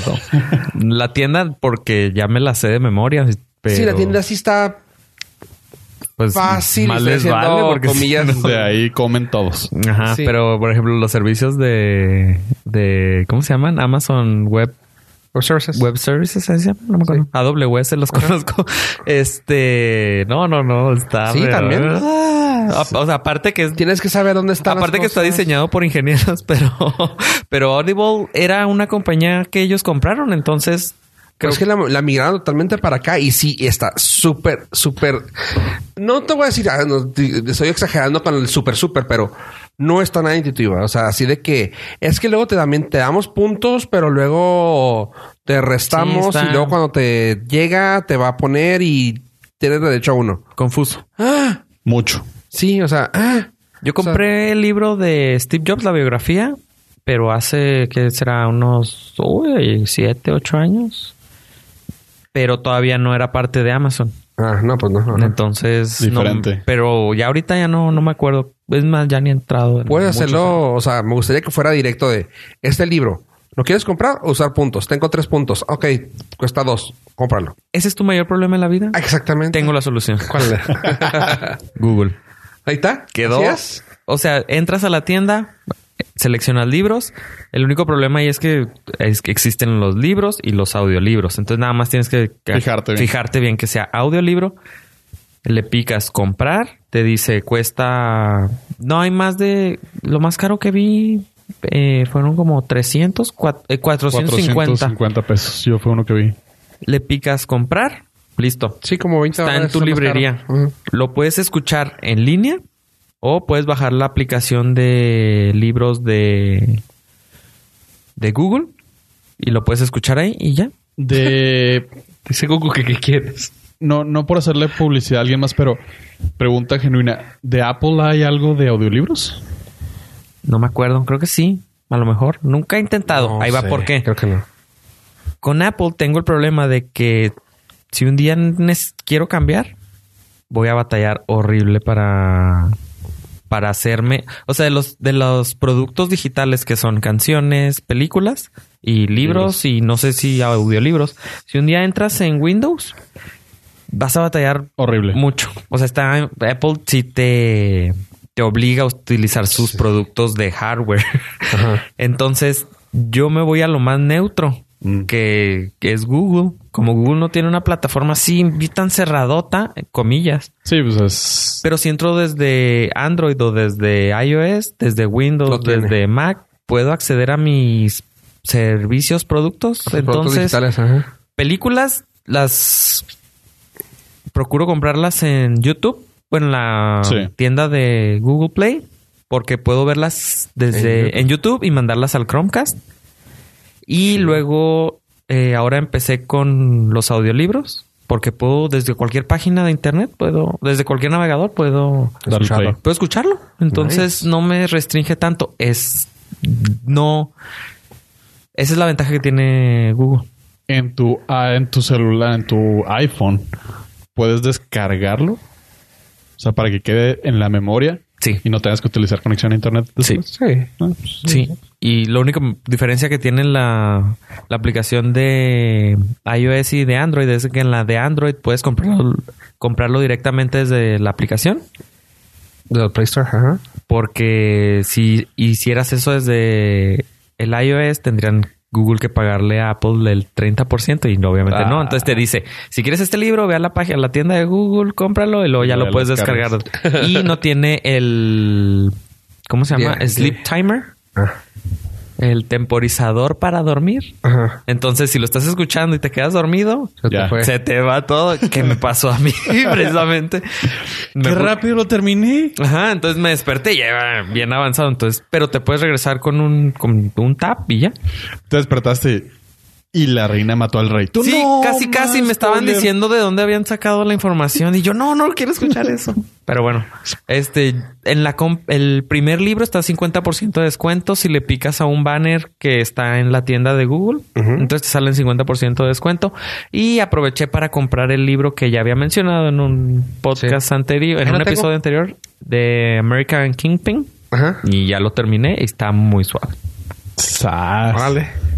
la tienda, porque ya me la sé de memoria. Pero, Sí, la tienda sí está pues, fácil. Más les vale porque si comillas. De ahí comen todos. Ajá, Sí. pero por ejemplo, los servicios de, de ¿cómo se llaman? Amazon Web Or services. Web Services, ¿así se llama? No me acuerdo. AWS los conozco. Este, no, no, no, está. Sí, pero- también. Ah, o sea, aparte que es Tienes que saber dónde están. Aparte las que está diseñado por ingenieros, pero pero Audible era una compañía que ellos compraron, entonces Creo que la, la migraron totalmente para acá y sí está súper, súper. No te voy a decir, ah, no, estoy exagerando con el súper, súper, pero no está nada intuitiva. O sea, así de que es que luego te también te damos puntos, pero luego te restamos Sí, está- y luego cuando te llega te va a poner y tienes derecho a uno. confuso. Ah, Mucho. Sí, o sea, ah. Yo compré el libro de Steve Jobs, la biografía, pero hace que será unos uy, siete, ocho años. Pero todavía no era parte de Amazon. Ah, no, pues no. no, no. Entonces, no- Diferente. pero ya ahorita ya no, no me acuerdo. Es más, ya ni he entrado. en Puedes hacerlo, o sea, me gustaría que fuera directo de este libro. ¿Lo quieres comprar o usar puntos? Tengo tres puntos. Ok, cuesta dos. Cómpralo. ¿Ese es tu mayor problema en la vida? Exactamente. Tengo la solución. ¿Cuál es? Google. Ahí está. Quedó. O sea, entras a la tienda, seleccionas libros. El único problema ahí es que, es que existen los libros y los audiolibros. Entonces nada más tienes que, Fijarte bien. fijarte bien que sea audiolibro. Le picas comprar, te dice cuesta. No hay más de. Lo más caro que vi eh, fueron como 300, cua- eh, 450. 450 pesos. Yo fue uno que vi. Le picas comprar, listo. Sí, como 20 Está en tu librería. Lo puedes escuchar en línea o puedes bajar la aplicación de libros de, de Google y lo puedes escuchar ahí y ya. De. Dice Google que qué quieres. No, no por hacerle publicidad a alguien más, pero pregunta genuina. ¿De Apple hay algo de audiolibros? No me acuerdo, creo que sí, a lo mejor. Nunca he intentado. No ahí va sé, por qué. Creo que no. Con Apple tengo el problema de que si un día quiero cambiar, voy a batallar horrible para para hacerme, o sea, de los de los productos digitales que son canciones, películas y libros y no sé si audiolibros. Si un día entras en Windows, vas a batallar Horrible. mucho. O sea, está Apple sí te te obliga a utilizar sus productos de hardware. Ajá. Entonces, yo me voy a lo más neutro, Mm. que, que es Google. Como Google no tiene una plataforma así tan cerradota, comillas. Sí, pues es. Pero si entro desde Android o desde iOS, desde Windows, desde Mac, puedo acceder a mis servicios, productos. Entonces, digitales, ajá. películas las procuro comprarlas en YouTube o en la Sí. tienda de Google Play porque puedo verlas desde en YouTube, y mandarlas al Chromecast. Y luego eh, ahora empecé con los audiolibros porque puedo desde cualquier página de internet, puedo desde cualquier navegador puedo Escucharlo. puedo escucharlo. Entonces Nice. no me restringe tanto. Es no esa es la ventaja que tiene Google. En tu, ah, en tu celular, en tu iPhone, puedes descargarlo. O sea, para que quede en la memoria. Sí. Y no tengas que utilizar conexión a internet. Sí. Sí. Pues, Sí. Y la única diferencia que tiene la, la aplicación de iOS y de Android es que en la de Android puedes comprarlo, comprarlo directamente desde la aplicación. Del Play Store, ajá. Porque si hicieras eso desde el iOS, tendrían Google que pagarle a Apple el 30% y obviamente Ah. no. Entonces te dice, si quieres este libro, ve a la página, a la tienda de Google, cómpralo y luego ya Y lo puedes descargar. y no tiene el... ¿Cómo se llama? Yeah, Sleep Timer. Ah, El temporizador para dormir. Ajá. Entonces, si lo estás escuchando y te quedas dormido, Se te Ya. fue. se te va todo. ¿Qué me pasó a mí precisamente? Me Qué rápido lo terminé. Ajá, entonces me desperté y ya iba bien avanzado. Entonces, pero te puedes regresar con un, con un tap y ya. Te despertaste y la reina mató al rey. Tú Sí, no, casi, casi me estaban spoiler. diciendo de dónde habían sacado la información y yo no, no quiero escuchar eso. Pero bueno, este, en la comp- el primer libro está 50% de descuento si le picas a un banner que está en la tienda de Google. Ujú. Entonces te salen 50% de descuento y aproveché para comprar el libro que ya había mencionado en un podcast anterior, en un tengo. episodio anterior de American Kingpin Ajá. y ya lo terminé y está muy suave. Sas.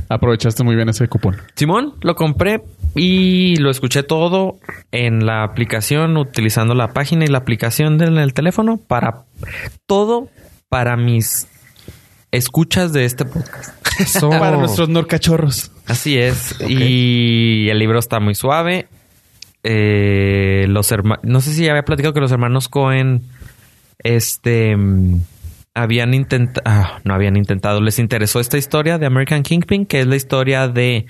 Aprovechaste muy bien ese cupón. Simón, lo compré y lo escuché todo en la aplicación, utilizando la página y la aplicación del el teléfono para todo para mis escuchas de este podcast. Eso. Para nuestros norcachorros. Así es. Y el libro está muy suave. Eh, los hermanos, no sé si ya había platicado que los hermanos Cohen, este, habían intentado, no habían intentado, les interesó esta historia de American Kingpin, que es la historia de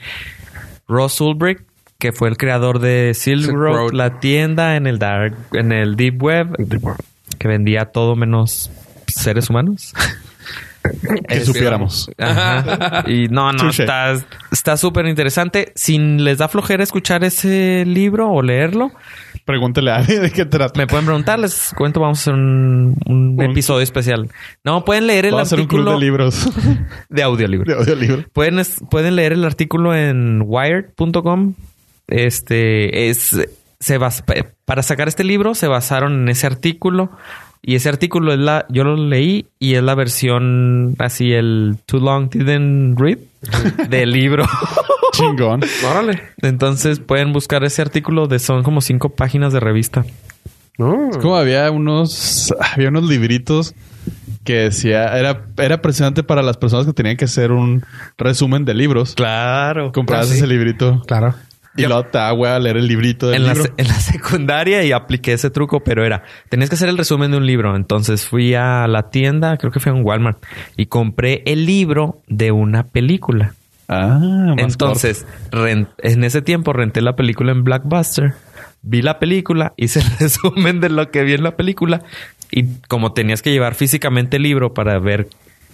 Ross Ulbricht, que fue el creador de Silk Silk Road, Road. la tienda en el dark, en el deep web, que vendía todo menos seres humanos. Que supiéramos. Ajá. Y no, no, Touché. está está súper interesante. Si les da flojera escuchar ese libro o leerlo, Pregúntele a alguien de qué trata. me pueden preguntar, les cuento, vamos a hacer un, un Un- episodio especial. No, pueden leer el Vamos a hacer un club artículo de libros. de audiolibro. de audiolibro. Pueden, pueden leer el artículo en wired.com. Este es se bas- para sacar este libro se basaron en ese artículo y ese artículo es la yo lo leí y es la versión así el too long didn't read del libro. Chingón. Órale. Entonces pueden buscar ese artículo de son como cinco páginas de revista. No. Es como había unos, había unos libritos que decía, era, era impresionante para las personas que tenían que hacer un resumen de libros. Claro. Comprabas Ah, sí. ese librito Claro. Y luego te da a leer el librito del en la, libro. en la secundaria y apliqué ese truco, pero era, tenías que hacer el resumen de un libro. Entonces fui a la tienda, creo que fue en Walmart, y compré el libro de una película. Ah, más Entonces, en ese tiempo renté la película en Blockbuster, vi la película, hice el resumen de lo que vi en la película y como tenías que llevar físicamente el libro para ver,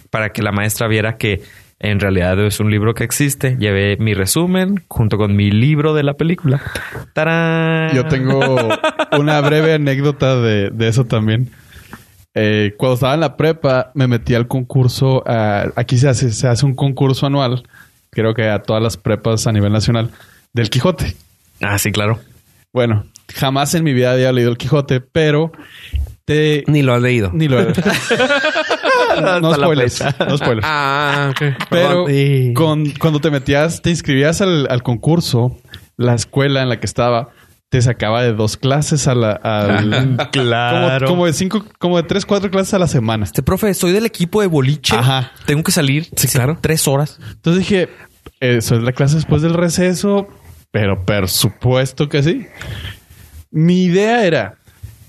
para que la maestra viera que en realidad es un libro que existe, llevé mi resumen junto con mi libro de la película. ¡Tarán! Yo tengo una breve anécdota de, de eso también. Eh, cuando estaba en la prepa, me metí al concurso. aquí se hace, se hace un concurso anual, creo que a todas las prepas a nivel nacional, del Quijote. Ah, sí, claro. Bueno, jamás en mi vida había leído el Quijote, pero te. Ni lo has leído. Ni lo he. no spoilers. No spoilers. Ah, ok. Pero con- cuando te metías, te inscribías al, al concurso, la escuela en la que estaba te sacaba de dos clases a la... al- Claro. Como, como de cinco, como de tres, cuatro clases a la semana. Este profe, soy del equipo de boliche. Ajá. Tengo que salir. Sí, claro. Tres horas. Entonces dije, eso es la clase después del receso, pero por supuesto que sí. Mi idea era,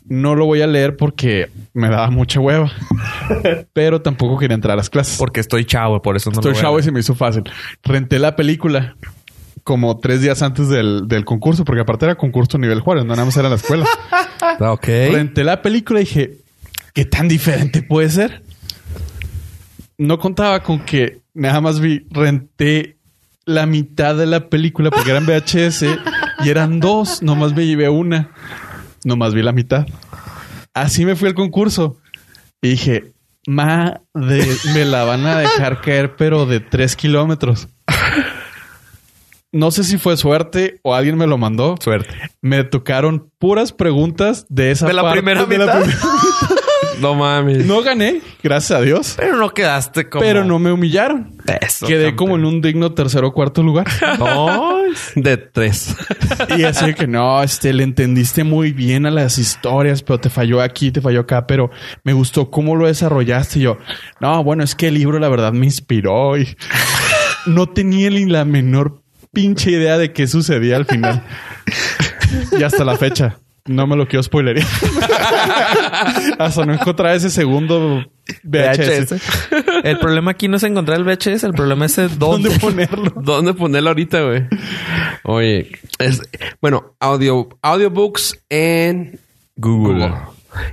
no lo voy a leer porque me daba mucha hueva, pero tampoco quería entrar a las clases. Porque estoy chavo, por eso no Estoy lo voy a chavo y se me hizo fácil. Renté la película como tres días antes del, del concurso, porque aparte era concurso nivel Juárez, no nada más era la escuela. Ok. Renté la película y dije, ¿qué tan diferente puede ser? No contaba con que nada más vi, renté la mitad de la película porque eran VHS y eran dos, nomás me llevé una, nomás vi la mitad. Así me fui al concurso y dije, madre, me la van a dejar caer, pero de tres kilómetros. No sé si fue suerte o alguien me lo mandó. Suerte. Me tocaron puras preguntas de esa ¿De la parte primera de la mitad? primera mitad. No mames. No gané, gracias a Dios. Pero no quedaste como... Pero no me humillaron. Eso, Quedé campeón. como en un digno tercero o cuarto lugar. Ay, De tres. y así que no, este, le entendiste muy bien a las historias, pero te falló aquí, te falló acá, pero me gustó cómo lo desarrollaste. Y yo, no, bueno, es que el libro la verdad me inspiró y no tenía ni la menor pinche idea de qué sucedía al final. y hasta la fecha. No me lo quiero spoilerear. Hasta no encontrar ese segundo VHS. VHS. El problema aquí no es encontrar el VHS, el problema es el dónde. ¿Dónde ponerlo? ¿Dónde ponerlo ahorita, güey? Oye, es, bueno, audio, audiobooks en Google.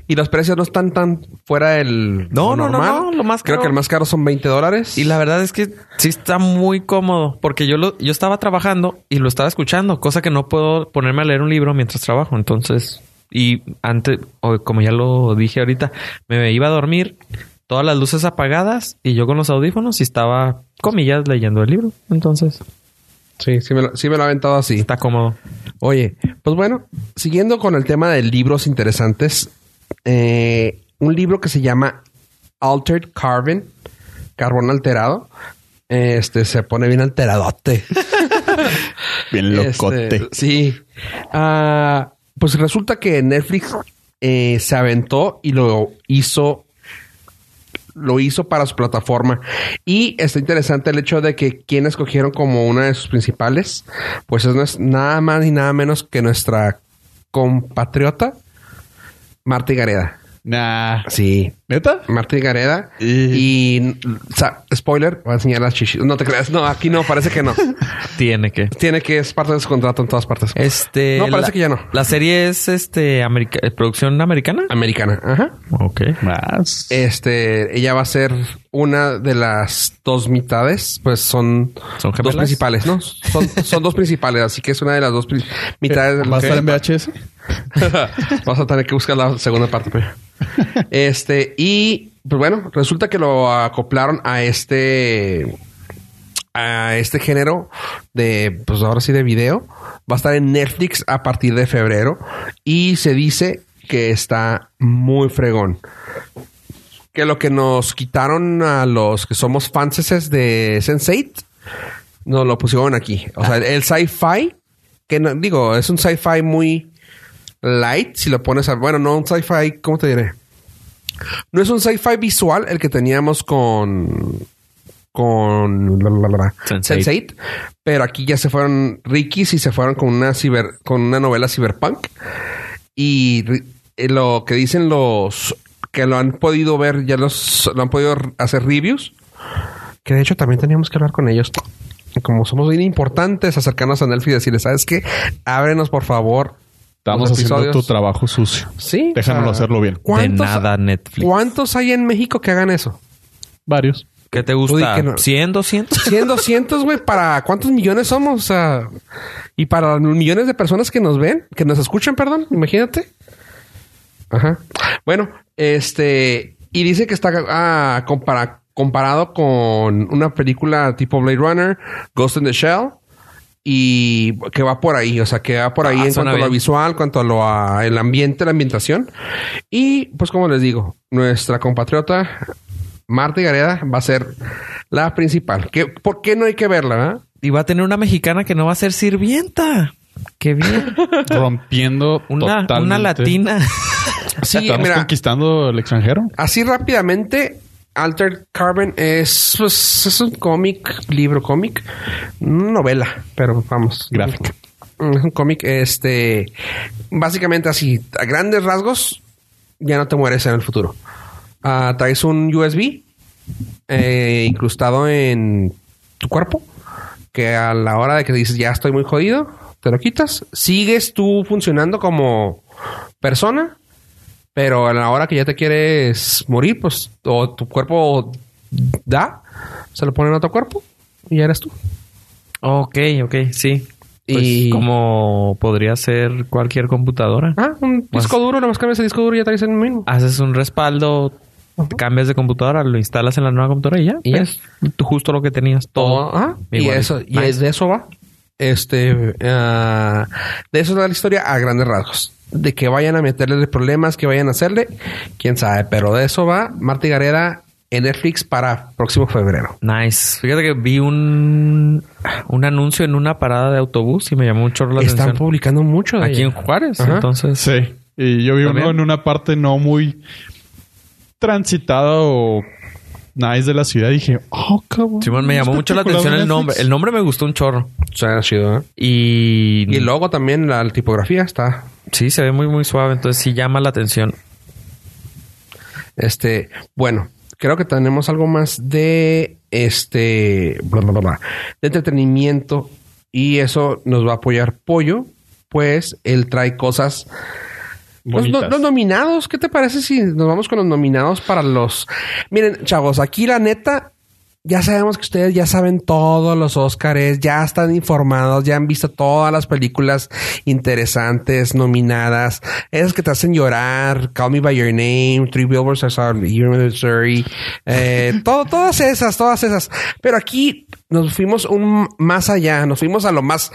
Y los precios no están tan fuera del No, no, no, normal. no, lo más Creo caro. que el más caro son 20 dólares. Y la verdad es que sí está muy cómodo, porque yo lo, yo estaba trabajando y lo estaba escuchando, cosa que no puedo ponerme a leer un libro mientras trabajo. Entonces, y antes, o como ya lo dije ahorita, me iba a dormir, todas las luces apagadas y yo con los audífonos y estaba, comillas, leyendo el libro. Entonces, Sí, sí me, lo, sí me lo ha aventado así. está cómodo. Oye, pues bueno, siguiendo con el tema de libros interesantes, eh, un libro que se llama Altered Carbon, carbón alterado, este se pone bien alteradote. Bien locote. Este, sí. Ah, pues resulta que Netflix eh, se aventó y lo hizo. Lo hizo para su plataforma. Y está interesante el hecho de que quien escogieron como una de sus principales, pues es nada más ni nada menos que nuestra compatriota, Marta Gareda. Nah. Sí, ¿Neta? Marta Gareda. Y- Y, o sea, spoiler, voy a enseñar las chichis. No te creas. No, aquí no, parece que no. Tiene que. Tiene que, es parte de su contrato en todas partes. Este. No, parece la- que ya no. La serie es este america- eh, producción americana. Americana. Ajá. Ok. Más. Este, ella va a ser una de las dos mitades, pues son, ¿Son dos principales, ¿no? Son, son dos principales, así que es una de las dos mitades. del- ¿Va a estar en VHS? Vas a tener que buscar la segunda parte. Este, y pues bueno, resulta que lo acoplaron a este a este género de, pues ahora sí, de video. Va a estar en Netflix a partir de febrero y se dice que está muy fregón. Que lo que nos quitaron a los que somos fanses de Sense8, nos lo pusieron aquí. O sea, el sci-fi, que digo, es un sci-fi muy light, si lo pones a... Bueno, no un sci-fi, ¿cómo te diré? No es un sci-fi visual el que teníamos con... Con... la, la, la, la, Sense8. Sense8, pero aquí ya se fueron Ricky's y se fueron con una ciber, con una novela cyberpunk. Y eh, lo que dicen los que lo han podido ver, ya los lo han podido hacer reviews. Que de hecho también teníamos que hablar con ellos. Como somos bien importantes, acercarnos a Netflix y decirles, ¿sabes qué? Ábrenos, por favor. Estamos haciendo episodios". tu trabajo sucio. Sí. o Déjanoslo sea, hacerlo bien. De ¿Cuántos, nada Netflix. ¿Cuántos hay en México que hagan eso? Varios. ¿Qué te gusta? que no. ¿100, 200? 100, 200, güey. ¿Para cuántos millones somos? O sea, y para los millones de personas que nos ven, que nos escuchan, perdón, imagínate. Ajá. Bueno, este, y dice que está ah, compara- comparado con una película tipo Blade Runner, Ghost in the Shell, y que va por ahí, o sea, que va por ahí Ah, en cuanto a lo visual, cuanto a lo a el ambiente, la ambientación. Y pues como les digo, nuestra compatriota Marta Gareda va a ser la principal. ¿Qué, ¿Por qué no hay que verla? verdad? Y va a tener una mexicana que no va a ser sirvienta. Qué bien. Rompiendo Una, totalmente. una latina. Sí, Estamos mira, conquistando el extranjero. así rápidamente, Altered Carbon es, pues, es un cómic, libro cómic, novela, pero vamos. Gráfica. Es un cómic, este, básicamente así, a grandes rasgos, ya no te mueres en el futuro. Ah, traes un USB eh, incrustado en tu cuerpo, que a la hora de que dices ya estoy muy jodido, te lo quitas, sigues tú funcionando como persona, pero a la hora que ya te quieres morir, pues, o tu cuerpo da, se lo ponen a otro cuerpo y ya eres tú. ok, ok, sí. Pues Y- como podría ser cualquier computadora. Ah, un Pues- disco duro, nomás cambias el disco duro y ya traes el mismo. Haces un respaldo, cambias de computadora, lo instalas en la nueva computadora y ya. Y. Es justo lo que tenías todo. Y igualito. eso, y Nice. es de eso va. Este, ah, de eso es la historia a grandes rasgos. De que vayan a meterle problemas, que vayan a hacerle, quién sabe. Pero de eso va Marta Gareda en Netflix para próximo febrero. Nice. Fíjate que vi un, un anuncio en una parada de autobús y me llamó mucho la Están atención. publicando mucho de Aquí ella. en Juárez. Ajá. Entonces, Sí. Y yo vi uno en una parte no muy transitada o nice de la ciudad. Y dije, oh, cabrón. Simón me llamó mucho la atención el nombre. El nombre me gustó un chorro. Suena chido, ¿eh? Y, Y el logo también, la tipografía está. sí, se ve muy, muy suave. Entonces sí llama la atención. Este, bueno, creo que tenemos algo más de este, bla, bla, bla, bla, de entretenimiento y eso nos va a apoyar Pollo, pues él trae cosas. Los, nominados, ¿qué te parece si nos vamos con los nominados para los... Miren, chavos, aquí la neta, ya sabemos que ustedes ya saben todos los Óscares, ya están informados, ya han visto todas las películas interesantes nominadas, esas que te hacen llorar, Call Me By Your Name, Three Billboards Outside Missouri, eh, todo, todas esas, todas esas. Pero aquí nos fuimos un más allá, nos fuimos a lo más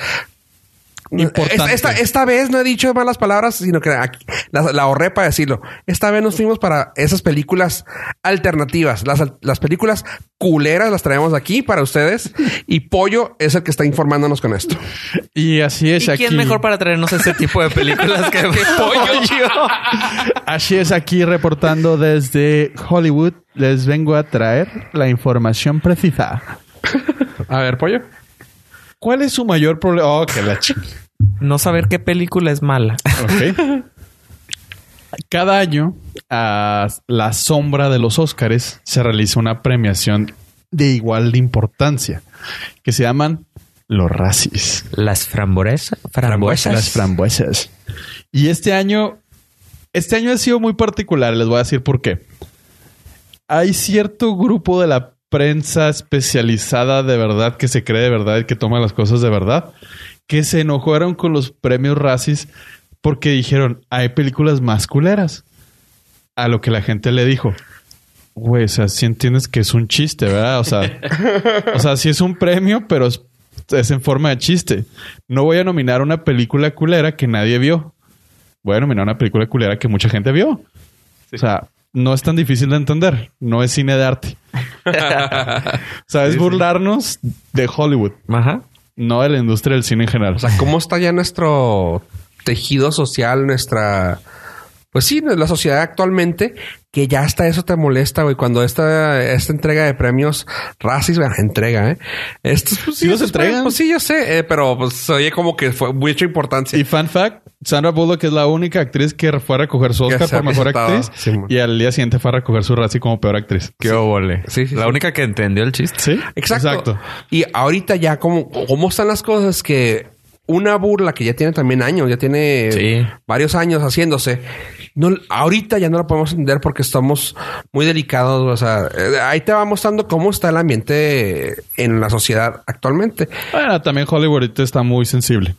Importante. esta, esta, esta vez no he dicho malas palabras, sino que aquí, la, la ahorré para decirlo. Esta vez nos fuimos para esas películas alternativas. Las, al- las películas culeras las traemos aquí para ustedes. Y Pollo es el que está informándonos con esto. Y así es ¿Y aquí. quién mejor para traernos ese tipo de películas que pollo? Así es aquí reportando desde Hollywood. Les vengo a traer la información precisa. A ver, Pollo. ¿Cuál es su mayor problema? Oh, que la. No saber qué película es mala. Ok. Cada año, a la sombra de los Óscares, se realiza una premiación de igual de importancia que se llaman los Razzies. Las frambuesas. Frambuesas. Las frambuesas. Y este año, este año ha sido muy particular. Les voy a decir por qué. Hay cierto grupo de la prensa especializada de verdad que se cree de verdad y que toma las cosas de verdad que se enojaron con los premios Razzies porque dijeron hay películas más culeras. A lo que la gente le dijo. Güey, o sea, sí entiendes que es un chiste, ¿verdad? O sea, o sea, sí es un premio, pero es, es en forma de chiste. No voy a nominar una película culera que nadie vio. Voy a nominar una película culera que mucha gente vio. O sea, no es tan difícil de entender. No es cine de arte. o sea, es burlarnos de Hollywood, Ajá. no de la industria del cine en general. O sea, ¿cómo está ya nuestro tejido social, nuestra... Pues sí, la sociedad actualmente, que ya hasta eso te molesta, güey. Cuando esta, esta entrega de premios racis, bueno, entrega, ¿eh? Estos, pues, ¿Sí los estos entregan? Pues sí, yo sé, eh, pero pues oye como que fue mucha importancia. Y fan fact, Sandra Bullock es la única actriz que fue a recoger su Oscar por mejor actriz. Sí, y al día siguiente fue a recoger su Razzie como peor actriz. Qué óvole. Sí, sí, La sí. única que entendió el chiste. Sí, Exacto. Y ahorita ya, como cómo están las cosas? Que una burla que ya tiene también años, ya tiene varios años haciéndose. No, ahorita ya no la podemos entender porque estamos muy delicados. O sea, eh, ahí te va mostrando cómo está el ambiente en la sociedad actualmente. Bueno, también Hollywood ahorita está muy sensible.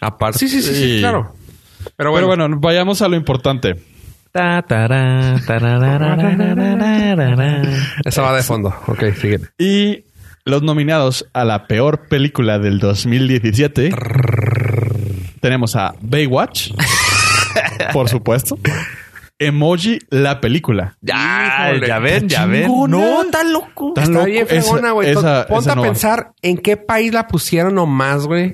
Aparte. Sí, sí, sí, sí claro. Pero bueno. Bueno, vayamos a lo importante. Esa va de fondo. Ok, sígueme. Y los nominados a la peor película del 2017 tenemos a Baywatch, por supuesto. Emoji, la película. Ya, Híjole, ya ven, ya ven. No, tan loco. Tan Está loco. bien fregona, güey. esa- Ponte esa a no va. pensar en qué país la pusieron nomás, güey.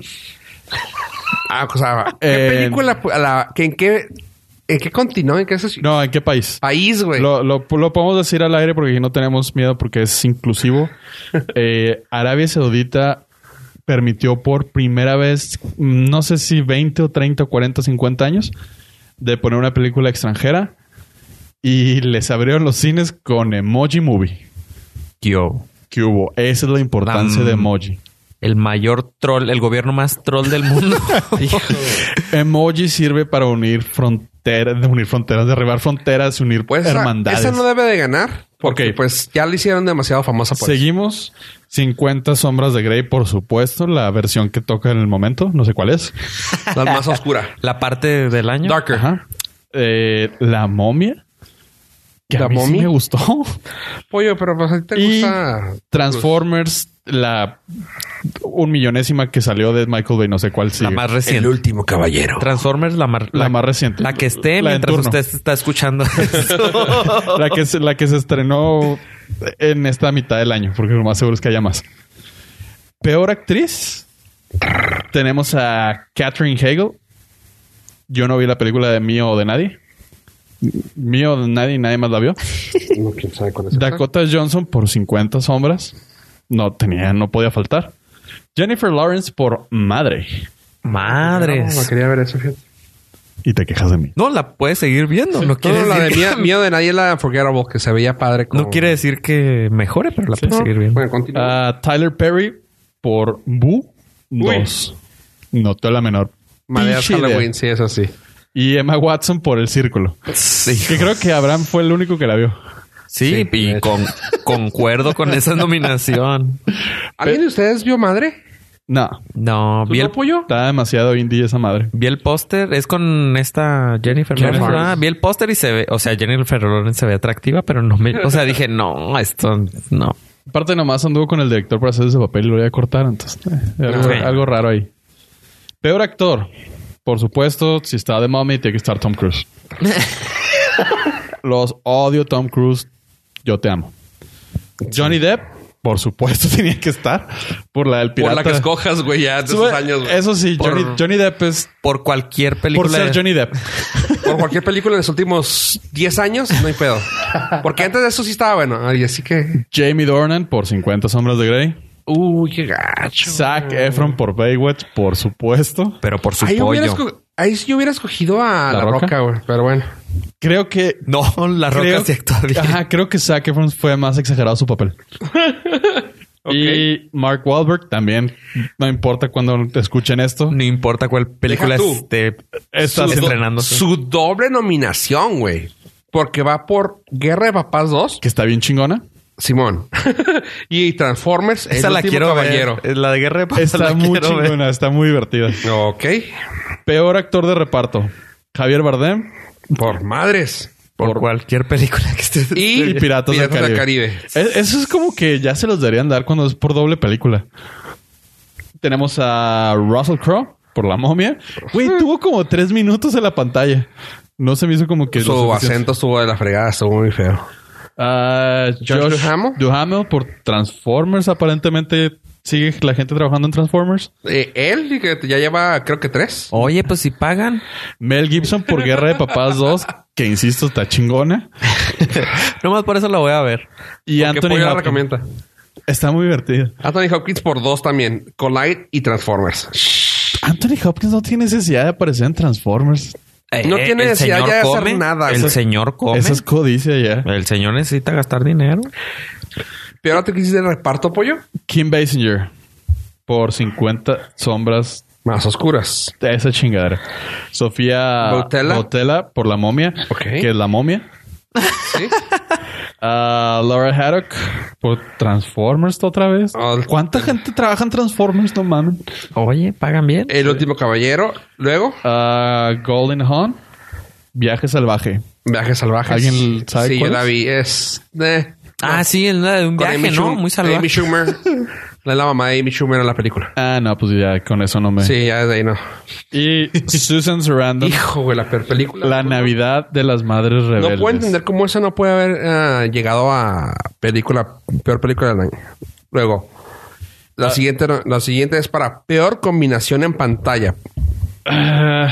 Ah, o sea, ¿qué Eh, película? pu- la- que ¿En qué, en qué continente? ¿En qué soci- No, ¿en qué país? país, güey? Lo, lo, lo podemos decir al aire porque aquí no tenemos miedo porque es inclusivo. Eh, Arabia Saudita permitió por primera vez, no sé si 20 o 30 o 40 o 50 años, de poner una película extranjera y les abrieron los cines con Emoji Movie. Yo. que hubo? Esa es la importancia Am. de Emoji. El mayor troll, el gobierno más troll del mundo. Emoji sirve para unir fronteras, de unir fronteras, derribar fronteras, unir Pues esa, hermandades. esa no debe de ganar. Porque pues ya la hicieron demasiado famosa por eso. Seguimos 50 sombras de Grey, por supuesto, la versión que toca en el momento, no sé cuál es. La más oscura. La parte del año. Darker. Ajá. Eh, la momia. Que ¿La a mí sí momia? me gustó. Pollo, pero pues a ti te Y gusta... Transformers, la un millonésima que salió de Michael Bay, no sé cuál sí. La más El reciente. último caballero. Transformers, la, mar- La más reciente. La que esté La mientras usted está escuchando esto. La que, se, la que se estrenó en esta mitad del año, porque lo más seguro es que haya más. Peor actriz. Tenemos a Catherine Hagel. Yo no vi la película de Mío o de nadie. Mío o de nadie, nadie más la vio. No, quién sabe cuál es. Dakota Johnson por 50 sombras. No tenía, no podía faltar. Jennifer Lawrence por Madre. Madres. No, no quería ver eso, fíjate. Y te quejas de mí. No, la puedes seguir viendo. No No, quiere la de que- miedo de nadie, la Unforgettable, que se veía padre. No quiere decir que mejore, pero la puedes seguir viendo. Bueno, continúa. Ah, Tyler Perry por Boo 2. No la menor. Idea. Halloween, sí, eso sí. Y Emma Watson por El Círculo. Sí. Que creo que Abraham fue el único que la vio. Sí, y con, concuerdo con esa nominación. ¿Alguien de ustedes vio madre? No. No, ¿Tú vi el, pollo? Está demasiado indie esa madre. vi el póster. Es con esta Jennifer Jennifer Lawrence. Lawrence. Ah, vi el póster y se ve... O sea, Jennifer Lawrence se ve atractiva, pero no me... O sea, dije, no, esto... No. Aparte nomás anduvo con el director para hacer ese papel y lo voy a cortar. Entonces, eh, algo raro ahí. Peor actor. Por supuesto, si está de mommy, tiene que estar Tom Cruise. Los odio Tom Cruise. Yo te amo. Johnny Depp, por supuesto, tenía que estar. Por la del Por pirata. la que escojas, güey, ya de esos años. güey. Eso sí, Por- Johnny, Johnny Depp es Por cualquier película... por ser de- Johnny Depp. Por cualquier película en los últimos 10 años, no hay pedo. Porque antes de eso sí estaba bueno. Ay, así que... Jamie Dornan por 50 sombras de Grey. Uy, qué gacho. Zac Efron por Baywatch, por supuesto. Pero por su pollo. Ahí sí yo hubiera escogido a ¿La La, Roca? Güey. Pero bueno. Creo que No, la roca creo, sí actúa bien. Ajá, creo que Zac Efron fue más exagerado su papel. Y Mark Wahlberg también. No importa cuando te escuchen esto. No importa cuál película esté Estás Su-. Su doble nominación, güey. Porque va por Guerra de Papás 2, Que está bien chingona. Simón. y Transformers, Esa el la quiero caballero. ver. La de Guerra de Paz Está la muy ver. chingona, está muy divertida. Ok. Peor actor de reparto. Javier Bardem Por madres. Por, Por- cualquier película que esté. Y, y Piratas, del Caribe. E- Eso es como que ya se los deberían dar cuando es por doble película. Tenemos a Russell Crowe por La Momia. Güey, tuvo como tres minutos en la pantalla. No se me hizo como que... Su acento estuvo de la fregada, estuvo muy feo. Ah, Josh Josh Duhamel. Duhamel por Transformers. Aparentemente sigue la gente trabajando en Transformers. Eh, él, que ya lleva, creo que tres. Oye, pues si pagan. Mel Gibson por Guerra de Papás 2, que insisto, está chingona. Nomás por eso la voy a ver. Y Porque Anthony Hopkins. recomienda. Está muy divertido. Anthony Hopkins por dos también. Collide y Transformers. Anthony Hopkins no tiene necesidad de aparecer en Transformers. No Eh, tiene el necesidad ya de hacer nada, El señor come. Esa es codicia ya. El señor necesita gastar dinero. Pero te quisiste de reparto, pollo. Kim Basinger por 50 sombras Más oscuras. de esa chingadera. Sofía Boutella. Boutella por La Momia, Ok. que es La Momia. Sí. Ah, Laura Haddock por Transformers otra vez. Oh, ¿Cuánta gente trabaja en Transformers? No mames. Oye, pagan bien. El último caballero. Luego, Ah, Golden Hawn, Viaje Salvaje. Viajes salvajes. ¿Alguien sabe Sí, cuál yo la es? vi. Es. eh, Ah, sí, es la de un viaje, Amy ¿no? Muy salvaje. Amy Schumer. la, la mamá de Amy Schumer en la película. Ah, no, pues ya con eso no me. Sí, ya desde ahí no. Y Susan Sarandon, Hijo, güey, la peor película. La Navidad de las Madres No Rebeldes. puedo entender cómo eso no puede haber eh, llegado a película, peor película del año. Luego, la siguiente, no- la siguiente es para peor combinación en pantalla. Ah,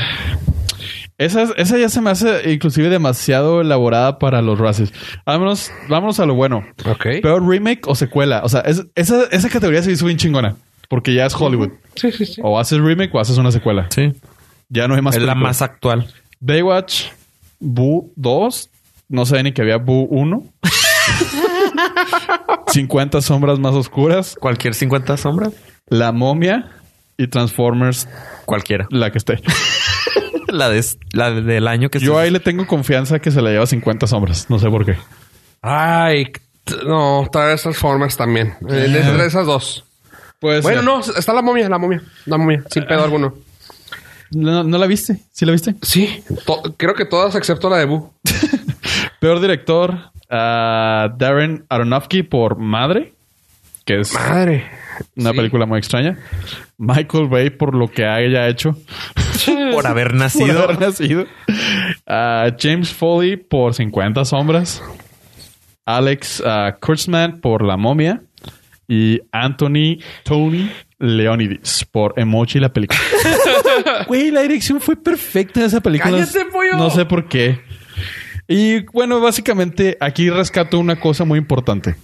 esa, esa ya se me hace inclusive demasiado elaborada para los races. Vámonos, vámonos a lo bueno. Ok. Peor remake o secuela. O sea, es- esa, esa categoría se hizo bien chingona. Porque ya es Hollywood. Sí, sí, sí. O haces remake o haces una secuela. Sí. Ya no hay más Es la más actual. Baywatch, Boo 2. No sé ni que había Boo 1. 50 sombras más oscuras. Cualquier 50 sombras. La momia y Transformers, Cualquiera. la que esté. La, de, la de- del año que Yo se- ahí le tengo confianza que se la lleva 50 sombras. No sé por qué. Ay, no, trae esas formas también. Eh, de- de esas dos. Pues Bueno, no, está la momia, la momia. La momia, sin pedo alguno. no. ¿No la viste? ¿Sí la viste? Sí, to- creo que todas excepto la de Boo. Peor director, ah, Darren Aronofsky por Madre. que es Madre. una Sí. película muy extraña. Michael Bay por lo que haya hecho. Por haber por nacido. haber nacido. Ah, James Foley por 50 sombras. Alex ah, Kurtzman por La momia. Y Anthony Tony Leonidas por Emoji la película. Güey, la dirección fue perfecta de esa película. ¡Cállate, pollo! No sé por qué. Y bueno, básicamente aquí rescato una cosa muy importante.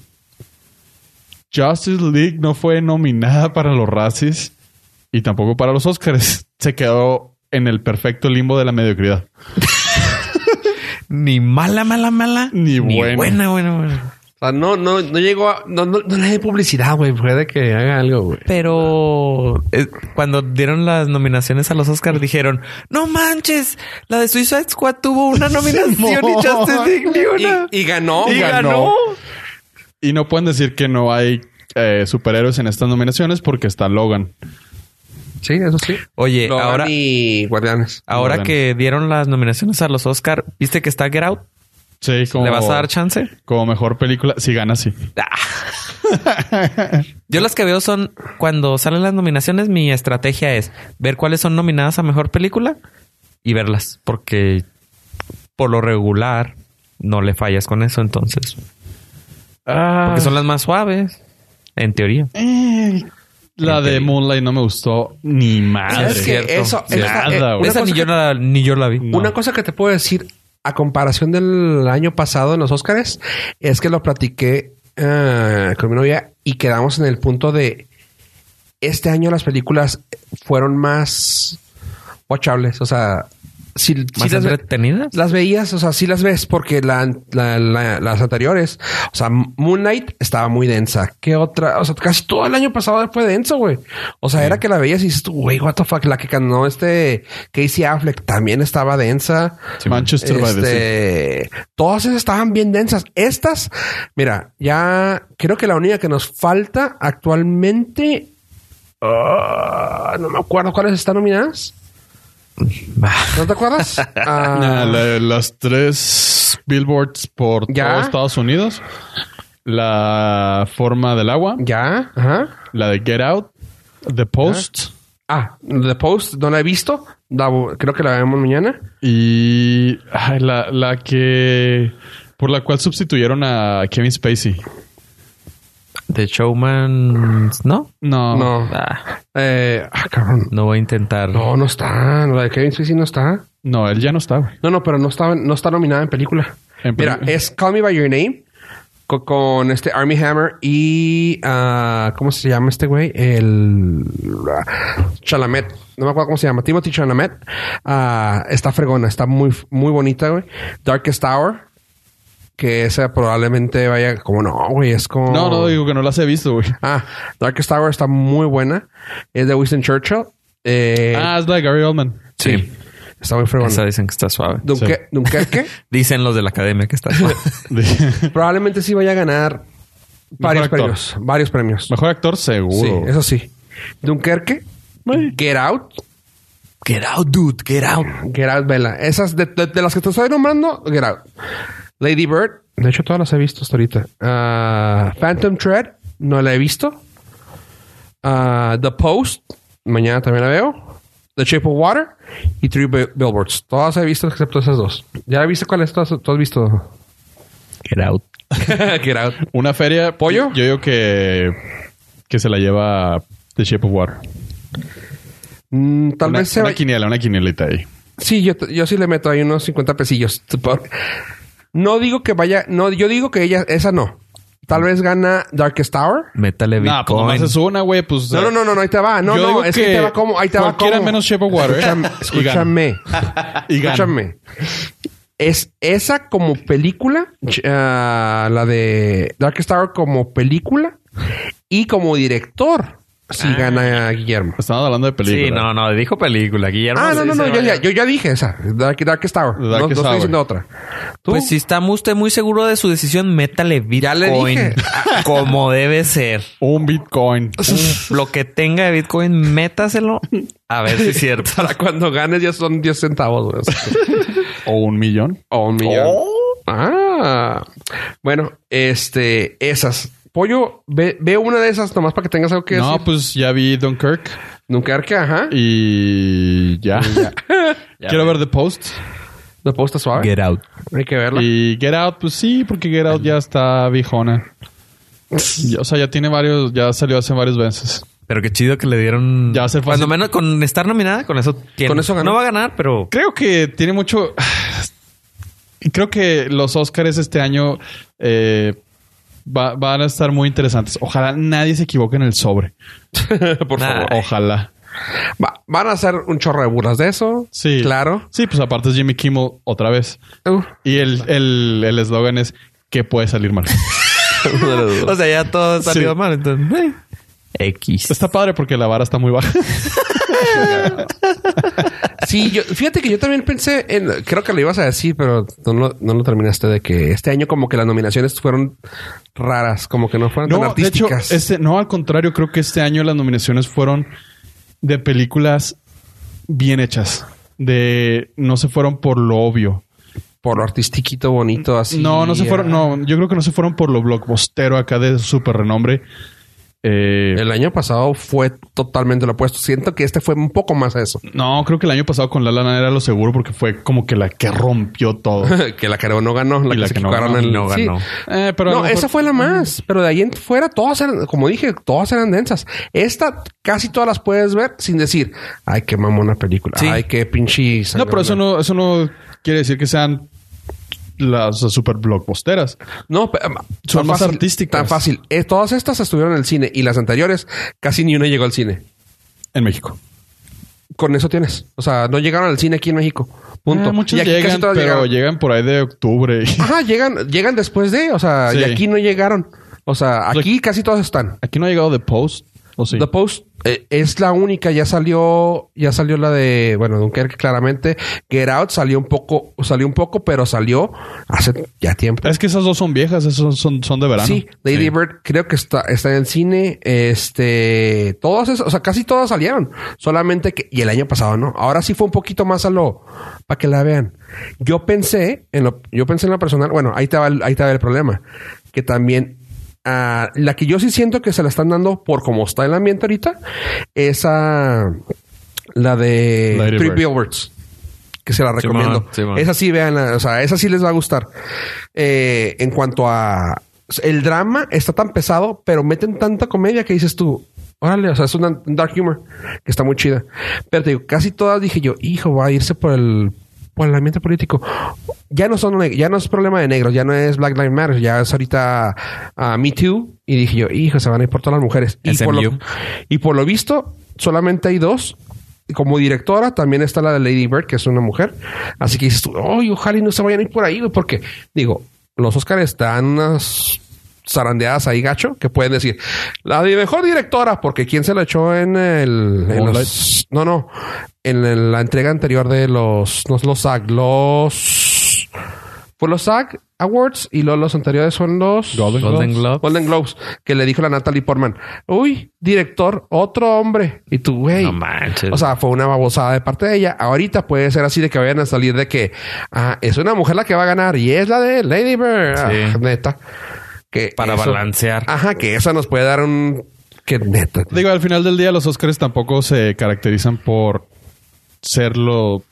Justice League no fue nominada para los Razzies y tampoco para los Oscars. Se quedó en el perfecto limbo de la mediocridad. Ni mala, mala, mala. Ni buena. buena, buena, buena. O sea, no, no, no llegó a... No, no, no le hay publicidad, güey. Puede que haga algo, güey. Pero eh, cuando dieron las nominaciones a los Oscars dijeron, no manches, la de Suicide Squad tuvo una nominación y. Justice League ni una. Y, y ganó. Y güey. ganó. Y no pueden decir que no hay eh, superhéroes en estas nominaciones porque está Logan. Sí, eso sí. Oye, Logan ahora, y Guardianes. ahora Logan. que dieron las nominaciones a los Oscar, ¿viste que está Get Out? Sí, como, ¿Le vas a dar chance? como mejor película. Si gana, sí. Yo las que veo son cuando salen las nominaciones, mi estrategia es ver cuáles son nominadas a mejor película y verlas, porque por lo regular no le fallas con eso, entonces. Ah, Porque son las más suaves, en teoría. eh, la de Moonlight no me gustó ni madre. ¿Sabes qué? cierto, Eso, esa- Nada, eh, Esa ni yo, que- la, ni yo la vi. No. Una cosa que te puedo decir a comparación del año pasado en los Oscars es que lo platiqué eh, con mi novia y quedamos en el punto de este año las películas fueron más watchables. O sea, si, si ¿Más las, ve- entretenidas? las veías, o sea, sí las ves porque la- la- la- las anteriores, o sea, Moonlight estaba muy densa. ¿Qué otra? O sea, casi todo el año pasado fue denso, güey. O sea, era que la veías y dices, güey, what the fuck, la que ganó este Casey Affleck también estaba densa. Manchester by the Sea. Este, todas esas estaban bien densas. Estas, mira, ya creo que la única que nos falta actualmente, ah, no me acuerdo cuáles están nominadas. ¿No te acuerdas? Ah, Ah, la- las tres billboards por ¿Ya? todo Estados Unidos. La forma del agua. ya, ajá. La de Get Out. The Post. Ah, The Post, no la he visto. La- creo que la vemos mañana. Y ay, la, la que... Por la cual sustituyeron a Kevin Spacey. The Showman, ¿no? No. No. Ah, Eh, ah, cabrón. no voy a intentar. No, no está. La de Kevin Spacey no está. No, él ya no está, güey. No, no, pero no está, no está nominada en película. En Mira, película. es Call Me By Your Name co- con, este Army Hammer y ah, ¿cómo se llama este güey? El ah, Chalamet. No me acuerdo cómo se llama. Timothy Chalamet. Ah, está fregona, está muy, muy bonita, güey. Darkest Hour. Que esa probablemente vaya como no, güey, es como. No, no, digo que no las he visto, güey. Ah, Darkest Hour está muy buena. Es de Winston Churchill. Eh, Ah, es de Gary Oldman. sí. Está muy fregona. Esa dicen que está suave. Dunque- Dunkerque. Dicen los de la academia que está suave. Probablemente sí vaya a ganar varios premios. Varios premios. Mejor actor, Sí, seguro. eso sí. Dunkerque. Get Out. get out, dude, get out. Get Out, Vela. Esas de, de- de las que te estoy nombrando, Get Out. Lady Bird. De hecho, todas las he visto hasta ahorita. Ah, Phantom Thread. No la he visto. Ah, The Post. Mañana también la veo. The Shape of Water. Y Three Bi- Billboards. Todas he visto excepto esas dos. ¿Ya viste cuáles? ¿Tú has, tú has visto? Get out. Get Out. Una feria. ¿Pollo? Yo digo que, que se la lleva The Shape of Water. Mm, tal una, vez se una quiniela, una quinielita ahí. Sí, yo, yo sí le meto ahí unos 50 pesillos. No digo que vaya, no, yo digo que ella, esa no. Tal vez gana Darkest Hour. Métale No, pues nomás Bitcoin. es una, güey. Pues, No, no, no, no, no, ahí te va. No, no, es que, que te va como, ahí te va cualquiera como. menos Shape of Water, ¿eh? Escúchame, escúchame. Y gana. escúchame. Es esa como película, ah, la de Darkest Hour como película y como director. Si Ah. gana Guillermo. Estamos hablando de película. Sí, no, no, dijo película. Guillermo. Ah, no, no, no, yo ya, yo ya dije esa. Dark, Darkest Hour. no, no estoy diciendo otra. ¿Tú? Pues si está usted muy seguro de su decisión, métale Bitcoin. Ya le dije. Como debe ser. Un Bitcoin. Lo que tenga de Bitcoin, métaselo. A ver si es cierto. Para cuando ganes ya son 10 centavos, güey. o un millón. o un millón. Ah. Bueno, este, esas. Pollo, ve, ve una de esas nomás para que tengas algo que No, decir. pues ya vi Dunkirk Nunca que, ajá. y ya. Quiero ver The Post. La posta suave. Get out. Hay que verla. Y Get Out, pues sí, porque Get Out ya está viejona. Ya- O sea, ya tiene varios, ya salió hace varios veces. Pero qué chido que le dieron. Ya va a ser fácil. Cuando menos con estar nominada, con eso. Con eso ganó. No va a ganar, pero. Creo que tiene mucho. Y Creo que los Oscars este año eh, va- van a estar muy interesantes. Ojalá nadie se equivoque en el sobre. Por Nah. favor. Ojalá. Va- van a hacer un chorro de burlas de eso. Sí. Claro. Sí, pues aparte es Jimmy Kimmel otra vez. Uh, Y el el- el eslogan es que puede salir mal. O sea, ya todo salió Sí. mal. Entonces, eh, X. Está padre porque la vara está muy baja. Sí, yo, fíjate que yo también pensé en, creo que lo ibas a decir, pero no lo, no lo terminaste de que este año como que las nominaciones fueron raras, como que no fueron tan No, de hecho, artísticas. este, no, al contrario, creo que este año las nominaciones fueron de películas bien hechas. De no se fueron por lo obvio. Por lo artistiquito bonito así. no, no se fueron, no, yo creo que no se fueron por lo blockbustero acá de súper renombre. Eh, El año pasado fue totalmente lo opuesto. Siento que este fue un poco más a eso. no, creo que el año pasado con La La Land era lo seguro porque fue como que la que rompió todo. que la que no ganó, la Y que la se que no ganó, no sí. Eh, pero no, mejor- esa fue la más. Pero de ahí en fuera, todas eran, como dije, todas eran densas. Esta, casi todas las puedes ver sin decir, ay, qué mamona película. Sí. Ay, qué pinche. No, pero eso no, eso no quiere decir que sean las super blockbusteras. No, pe- um, Son tan más fácil, artísticas. Tan fácil. Eh, todas estas estuvieron en el cine y las anteriores casi ni una llegó al cine. En México. Con eso tienes. O sea, no llegaron al cine aquí en México. Punto. Eh, muchas Y aquí llegan, pero llegaron. llegan por ahí de octubre. Ajá, llegan, llegan después de, o sea, Sí. y aquí no llegaron. O sea, aquí casi todas están. Aquí no ha llegado The Post. ¿O sí? The Post eh, es la única, ya salió, ya salió la de, bueno, Dunkerque claramente. Get Out salió un poco, salió un poco, pero salió hace ya tiempo. Es que esas dos son viejas, esos son, son de verano. Sí, Lady Bird creo que está, está en el cine. Este, todas esas, o sea, casi todas salieron. Solamente que, y el año pasado no. Ahora sí fue un poquito más a lo, para que la vean. Yo pensé en lo, yo pensé en lo personal, bueno, ahí te va el, ahí te va el problema. Que también, la que yo sí siento que se la están dando por cómo está el ambiente ahorita, es a la de Lady Three. Billboards. Que se la recomiendo. Simón. Esa sí, vean, o sea, esa sí les va a gustar. Eh, en cuanto a el drama, está tan pesado, pero meten tanta comedia que dices tú, órale, o sea, es una- un dark humor que está muy chida. Pero te digo, casi todas dije yo, hijo, va a irse por el por el ambiente político. Ya no son ya no es problema de negros, ya no es Black Lives Matter, ya es ahorita ah, Me Too. Y dije yo, hijo, se van a ir por todas las mujeres. Y por, lo, y por lo visto, solamente hay dos. Como directora también está la de Lady Bird, que es una mujer. Así que dices tú, ojalá y no se vayan a ir por ahí, güey", porque digo, los Oscars dan unas zarandeadas ahí gacho que pueden decir la mejor directora porque quién se la echó en el en los- no no en el- la entrega anterior de los no los SAG los fue los SAG Awards y luego los anteriores son los Golden Golden Globes. Globe. Golden Globes que le dijo la Natalie Portman uy director otro hombre y tú güey No manches. o sea, fue una babosada de parte de ella. Ahorita puede ser así de que vayan a salir de que ah, es una mujer la que va a ganar y es la de Lady Bird. Ah, neta. Que Para eso- balancear. Ajá, que esa nos puede dar un. Que neta. Digo, al final del día los Oscars tampoco se caracterizan por ser lo...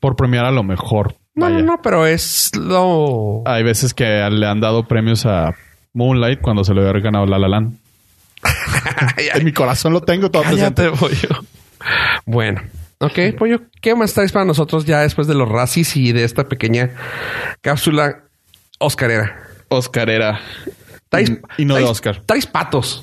por premiar a lo mejor. No, no, Vaya. no, pero es lo. Hay veces que le han dado premios a Moonlight cuando se le había ganado La La Land. Ay, ay, En mi corazón lo tengo todo presente. pollo. Bueno. Ok, pollo, ¿qué más traes para nosotros ya después de los racis y de esta pequeña cápsula oscarera? Oscarera. Traes, Y no de Oscar. Traes patos.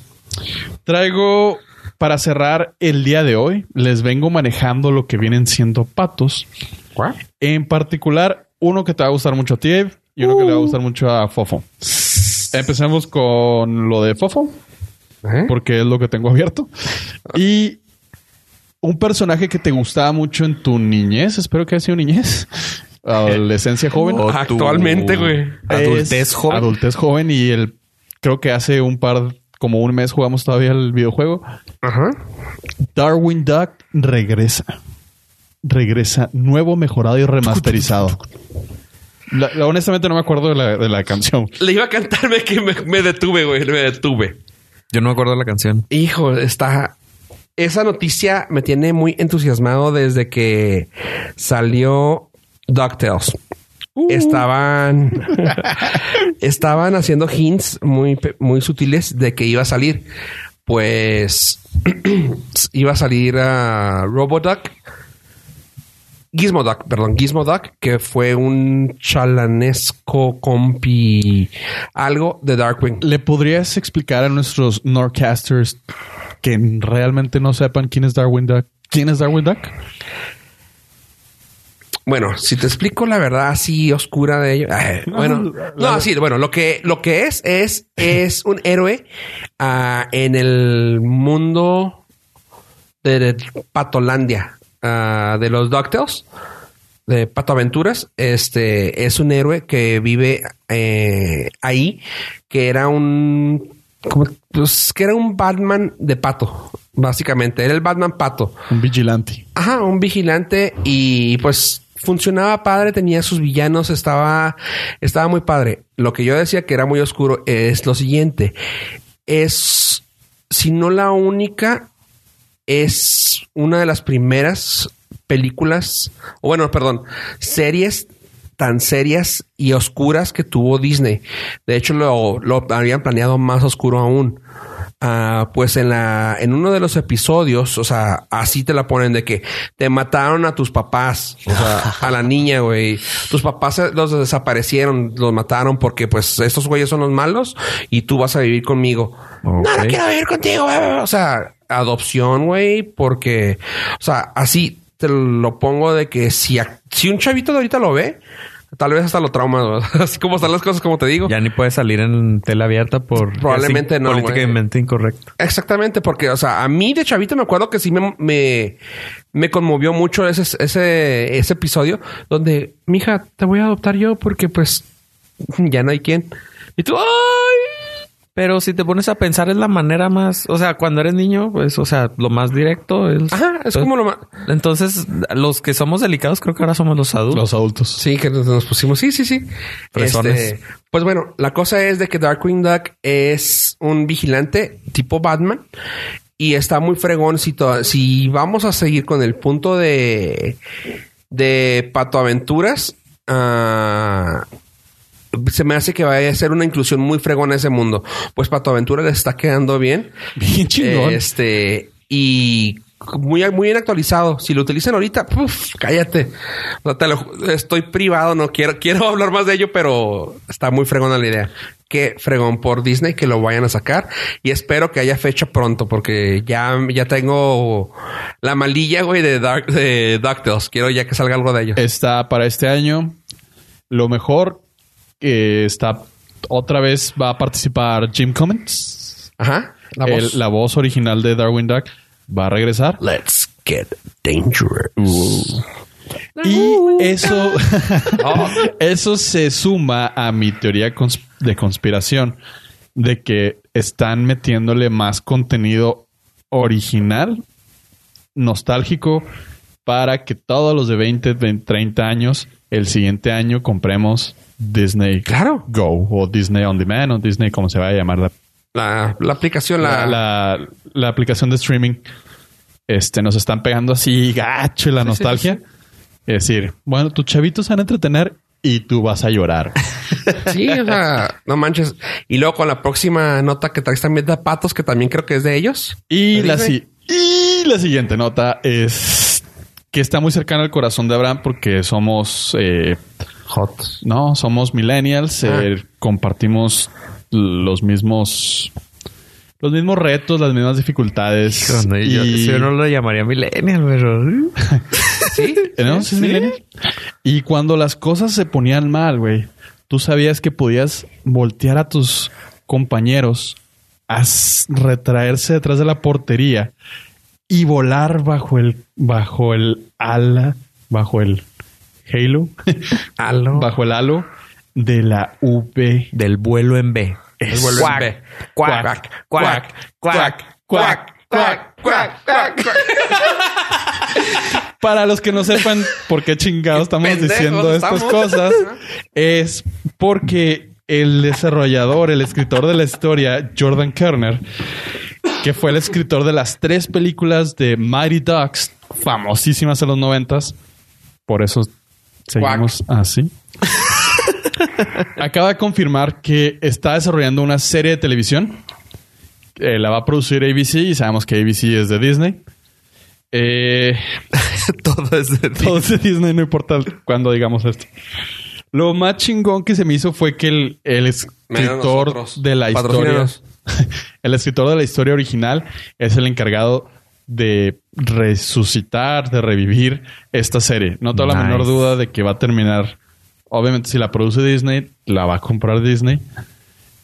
Traigo para cerrar el día de hoy. Les vengo manejando lo que vienen siendo patos. ¿Cuál? En particular, uno que te va a gustar mucho a ti, y uno que le va a gustar mucho a Fofo. Empecemos con lo de Fofo, ¿Eh? porque es lo que tengo abierto. Y un personaje que te gustaba mucho en tu niñez, espero que haya sido niñez, adolescencia joven. O Actualmente, güey. Adultez joven. Adultez joven y el creo que hace un par, como un mes jugamos todavía el videojuego. Ajá. Darwin Duck regresa. Regresa nuevo, mejorado y remasterizado. La- la- honestamente no me acuerdo de la, de la canción. Le iba a cantarme que me, me detuve, güey. Me detuve. Yo no me acuerdo de la canción. Hijo, está. Esa noticia me tiene muy entusiasmado desde que salió DuckTales. Estaban. estaban haciendo hints muy, muy sutiles de que iba a salir. Pues. iba a salir a Roboduck. Gizmoduck, perdón, Gizmoduck, que fue un chalanesco compi. Algo de Darkwing. ¿Le podrías explicar a nuestros Norcasters que realmente no sepan quién es Darwin Duck? ¿Quién es Darwin Duck? Bueno, si te explico la verdad así oscura de ello. ay, bueno, no, así, bueno, lo que, lo que es, es, es un héroe ah, en el mundo de, Patolandia, ah, de los DuckTales, de Pato Aventuras. Este es un héroe que vive eh, ahí, que era un, como, pues, que era un Batman de pato, básicamente. Era el Batman pato. Un vigilante. Ajá, un vigilante y pues funcionaba padre, tenía sus villanos, estaba, estaba muy padre. Lo que yo decía que era muy oscuro es lo siguiente. Es, si no la única, es una de las primeras películas, o bueno, perdón, series tan serias y oscuras que tuvo Disney. De hecho, lo, lo habían planeado más oscuro aún. Ah, pues en la en uno de los episodios, o sea, así te la ponen de que te mataron a tus papás, o sea, a la niña, güey. Tus papás los desaparecieron, los mataron porque pues estos güeyes son los malos y tú vas a vivir conmigo. No, no quiero vivir contigo, güey. O sea, adopción, güey, porque, o sea, así te lo pongo de que si, a- si un chavito de ahorita lo ve, tal vez hasta lo trauma, así como están las cosas, como te digo. Ya ni puede salir en tela abierta por... Probablemente no. Políticamente incorrecto. Exactamente, porque, o sea, a mí de chavito me acuerdo que sí me, me, me conmovió mucho ese, ese, ese episodio donde, mija, te voy a adoptar yo porque pues ya no hay quien. Y tú, ¡ay! Pero si te pones a pensar es la manera más... O sea, cuando eres niño, pues, o sea, lo más directo es... Ajá, es como lo más... Entonces, los que somos delicados creo que ahora somos los adultos. Los adultos. Sí, que nos pusimos. Sí, sí, sí. Este, pues bueno, la cosa es de que Darkwing Duck es un vigilante tipo Batman y está muy fregón. Si, to- si vamos a seguir con el punto de, de Pato Aventuras, ah, se me hace que vaya a ser una inclusión muy fregona a ese mundo. Pues Pato Aventuras le está quedando bien. Bien chingón. Este, y muy, muy bien actualizado. Si lo utilizan ahorita, puf, cállate. O sea, te lo- estoy privado, no quiero, quiero hablar más de ello, pero está muy fregona la idea. Qué fregón por Disney que lo vayan a sacar y espero que haya fecha pronto porque ya, ya tengo la malilla, güey, de Dark, de DuckTales. Quiero ya que salga algo de ello. Está para este año. Lo mejor que está otra vez va a participar Jim Cummins. Ajá. La El- voz. la voz original de Darwin Duck va a regresar. Let's get dangerous. Y eso, eso se suma a mi teoría cons- de conspiración de que están metiéndole más contenido original, nostálgico, para que todos los de 20, 20, 30 años, el siguiente año compremos Disney Claro. Go o Disney On Demand o Disney, como se vaya a llamar la, La, la aplicación, la, la, aplicación de streaming. Este, nos están pegando así gacho la nostalgia. Es decir, bueno, tus chavitos se van a entretener y tú vas a llorar. Sí, o sea, no manches. Y luego con la próxima nota que traes también de patos, que también creo que es de ellos. Y ¿De la, si- y la siguiente nota es que está muy cercana al corazón de Abraham porque somos, eh, Hot. no, somos millennials, Ah. eh, compartimos los mismos, los mismos retos, las mismas dificultades. Y... Yo, y- yo no lo llamaría millennial, pero... Sí. ¿Eh, ¿No? ¿Sí millennial? Y cuando las cosas se ponían mal, güey, tú sabías que podías voltear a tus compañeros a retraerse detrás de la portería y volar bajo el bajo el ala, bajo el halo, bajo el halo de la V. Del vuelo en B. El vuelo en B. Cuac, cuac, cuac, cuac, cuac, cuac, cuac, cuac. Para los que no sepan por qué chingados estamos pendejos diciendo estas estamos. cosas, es porque el desarrollador, el escritor de la historia, Jordan Kerner, que fue el escritor de las tres películas de Mighty Ducks, famosísimas en los noventas, por eso seguimos así. Acaba de confirmar que está desarrollando una serie de televisión. Eh, la va a producir ABC y sabemos que ABC es de Disney. Eh, Todo es de todo es de Disney, no importa cuándo digamos esto. Lo más chingón que se me hizo fue que el, el escritor de la historia. el escritor de la historia original es el encargado de resucitar, de revivir esta serie. No tengo la menor duda de que va a terminar. Obviamente, si la produce Disney, la va a comprar Disney.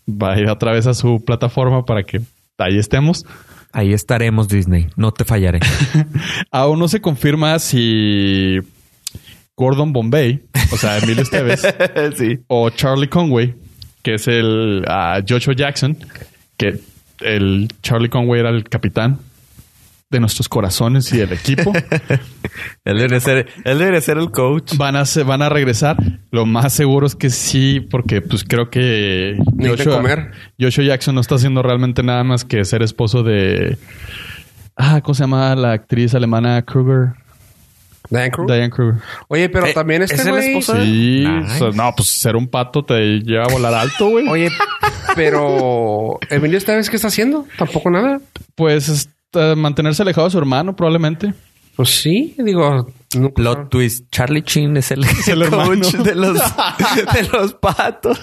Va a ir otra vez a su plataforma para que ahí estemos. Ahí estaremos, Disney. No te fallaré. Aún no se confirma si Gordon Bombay, o sea, Emilio Esteves, sí. o Charlie Conway, que es el ah, Joshua Jackson, que el Charlie Conway era el capitán de nuestros corazones y del equipo. Él debe ser, él debe ser el coach. van a se- van a regresar. Lo más seguro es que sí, porque pues creo que Necesitan comer. Joshua Jackson no está haciendo realmente nada más que ser esposo de ah, ¿cómo se llama la actriz alemana Kruger? Diane Kruger. Diane Kruger. Oye, pero Eh, también ¿es este el güey... esposo? Sí, Nice. o sea, no, pues ser un pato te lleva a volar alto, güey. Oye, pero... ¿Emilio esta vez qué está haciendo? Tampoco nada. Pues este, mantenerse alejado de su hermano, probablemente. Pues sí, digo... nunca- Plot twist. Charlie Chin es el, el hermano. coach de los, de los patos.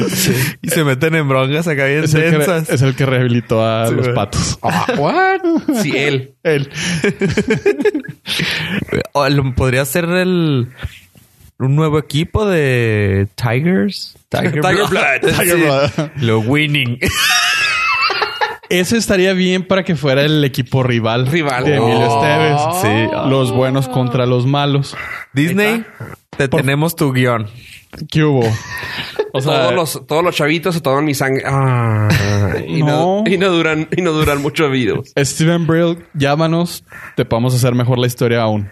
Y se meten en broncas acá bien Es el, que, densas. es el que rehabilitó a Sí, los patos. Ah, ¿What? Sí, él. Él. Podría ser el un nuevo equipo de Tigers. Tiger, Tiger Blood. Tiger Sí. Blood. Lo winning. Ese estaría bien para que fuera el equipo rival, Rival. de Emilio Oh. Esteves. Sí. Los buenos contra los malos. Disney, te tenemos tu guion. ¿Qué hubo? O sea, todos los, todos los chavitos se toman mi sangre. Ah, y, no. No. y no duran, y no duran mucho videos. Steven Brill, llámanos. Te podemos hacer mejor la historia aún.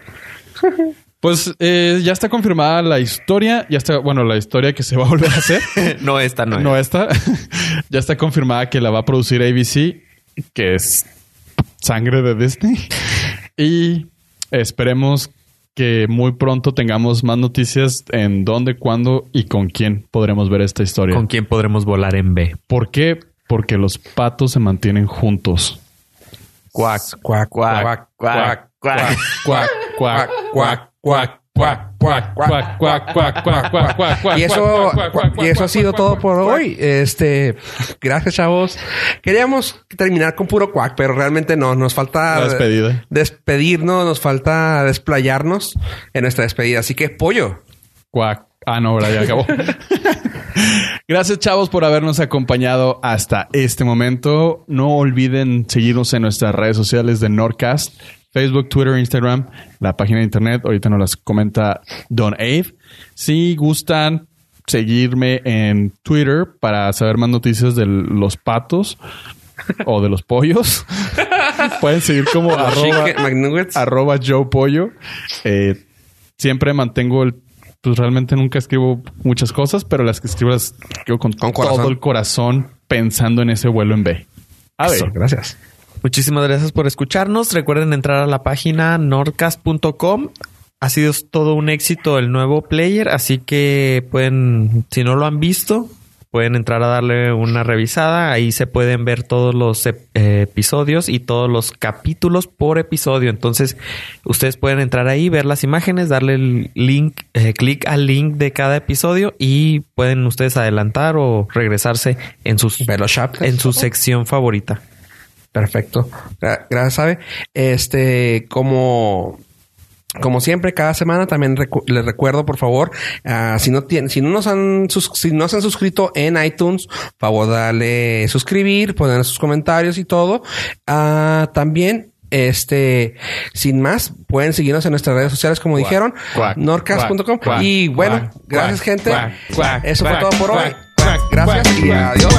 Pues eh, ya está confirmada la historia. Ya está, bueno, la historia que se va a volver a hacer. no, esta no. No es. está. ya está confirmada que la va a producir ABC, que es sangre de Disney. Y esperemos que muy pronto tengamos más noticias en dónde, cuándo y con quién podremos ver esta historia. ¿Con quién podremos volar en B? ¿Por qué? Porque los patos se mantienen juntos. Cuac, Cuac, cuac, cuac, cuac. Cuac, cuac, cuac, cuac, cuac, cuac, cuac, cuac, cuac, cuac, cuac, cuac, cuac, Y eso, y eso ha sido todo por hoy. Este, gracias, chavos. Queríamos terminar con puro cuac, pero realmente no. Nos falta despedida. despedirnos, nos falta desplayarnos en nuestra despedida. Así que pollo. Cuac. Ah, no, ahora ya acabó. Gracias, chavos, por habernos acompañado hasta este momento. No olviden seguirnos en nuestras redes sociales de Nordcast, Facebook, Twitter, Instagram, la página de internet. Ahorita nos las comenta Don Abe. Si gustan seguirme en Twitter para saber más noticias de los patos o de los pollos, pueden seguir como arroba, arroba Joe Pollo. Eh, siempre mantengo el. Pues realmente nunca escribo muchas cosas, pero las que escribo las escribo con, todo el corazón pensando en ese vuelo en B. A Eso, ver, gracias. Muchísimas gracias por escucharnos. Recuerden entrar a la página nordcast.com. Ha sido todo un éxito el nuevo player, así que pueden, si no lo han visto, pueden entrar a darle una revisada. Ahí se pueden ver todos los eh, episodios y todos los capítulos por episodio. Entonces, ustedes pueden entrar ahí, ver las imágenes, darle el link, eh, clic al link de cada episodio y pueden ustedes adelantar o regresarse en sus en su sección favorita. Perfecto. Gra- Gracias, Sabe. Este, como, como siempre, cada semana también recu- les recuerdo, por favor, ah, si no tienen, si no nos han, sus- si no se han suscrito en iTunes, favor darle suscribir, poner sus comentarios y todo. Ah, también, este, sin más, pueden seguirnos en nuestras redes sociales, como dijeron, cuac, norcas.com. Y bueno, gracias, gente. Eso fue todo por hoy. Gracias y adiós.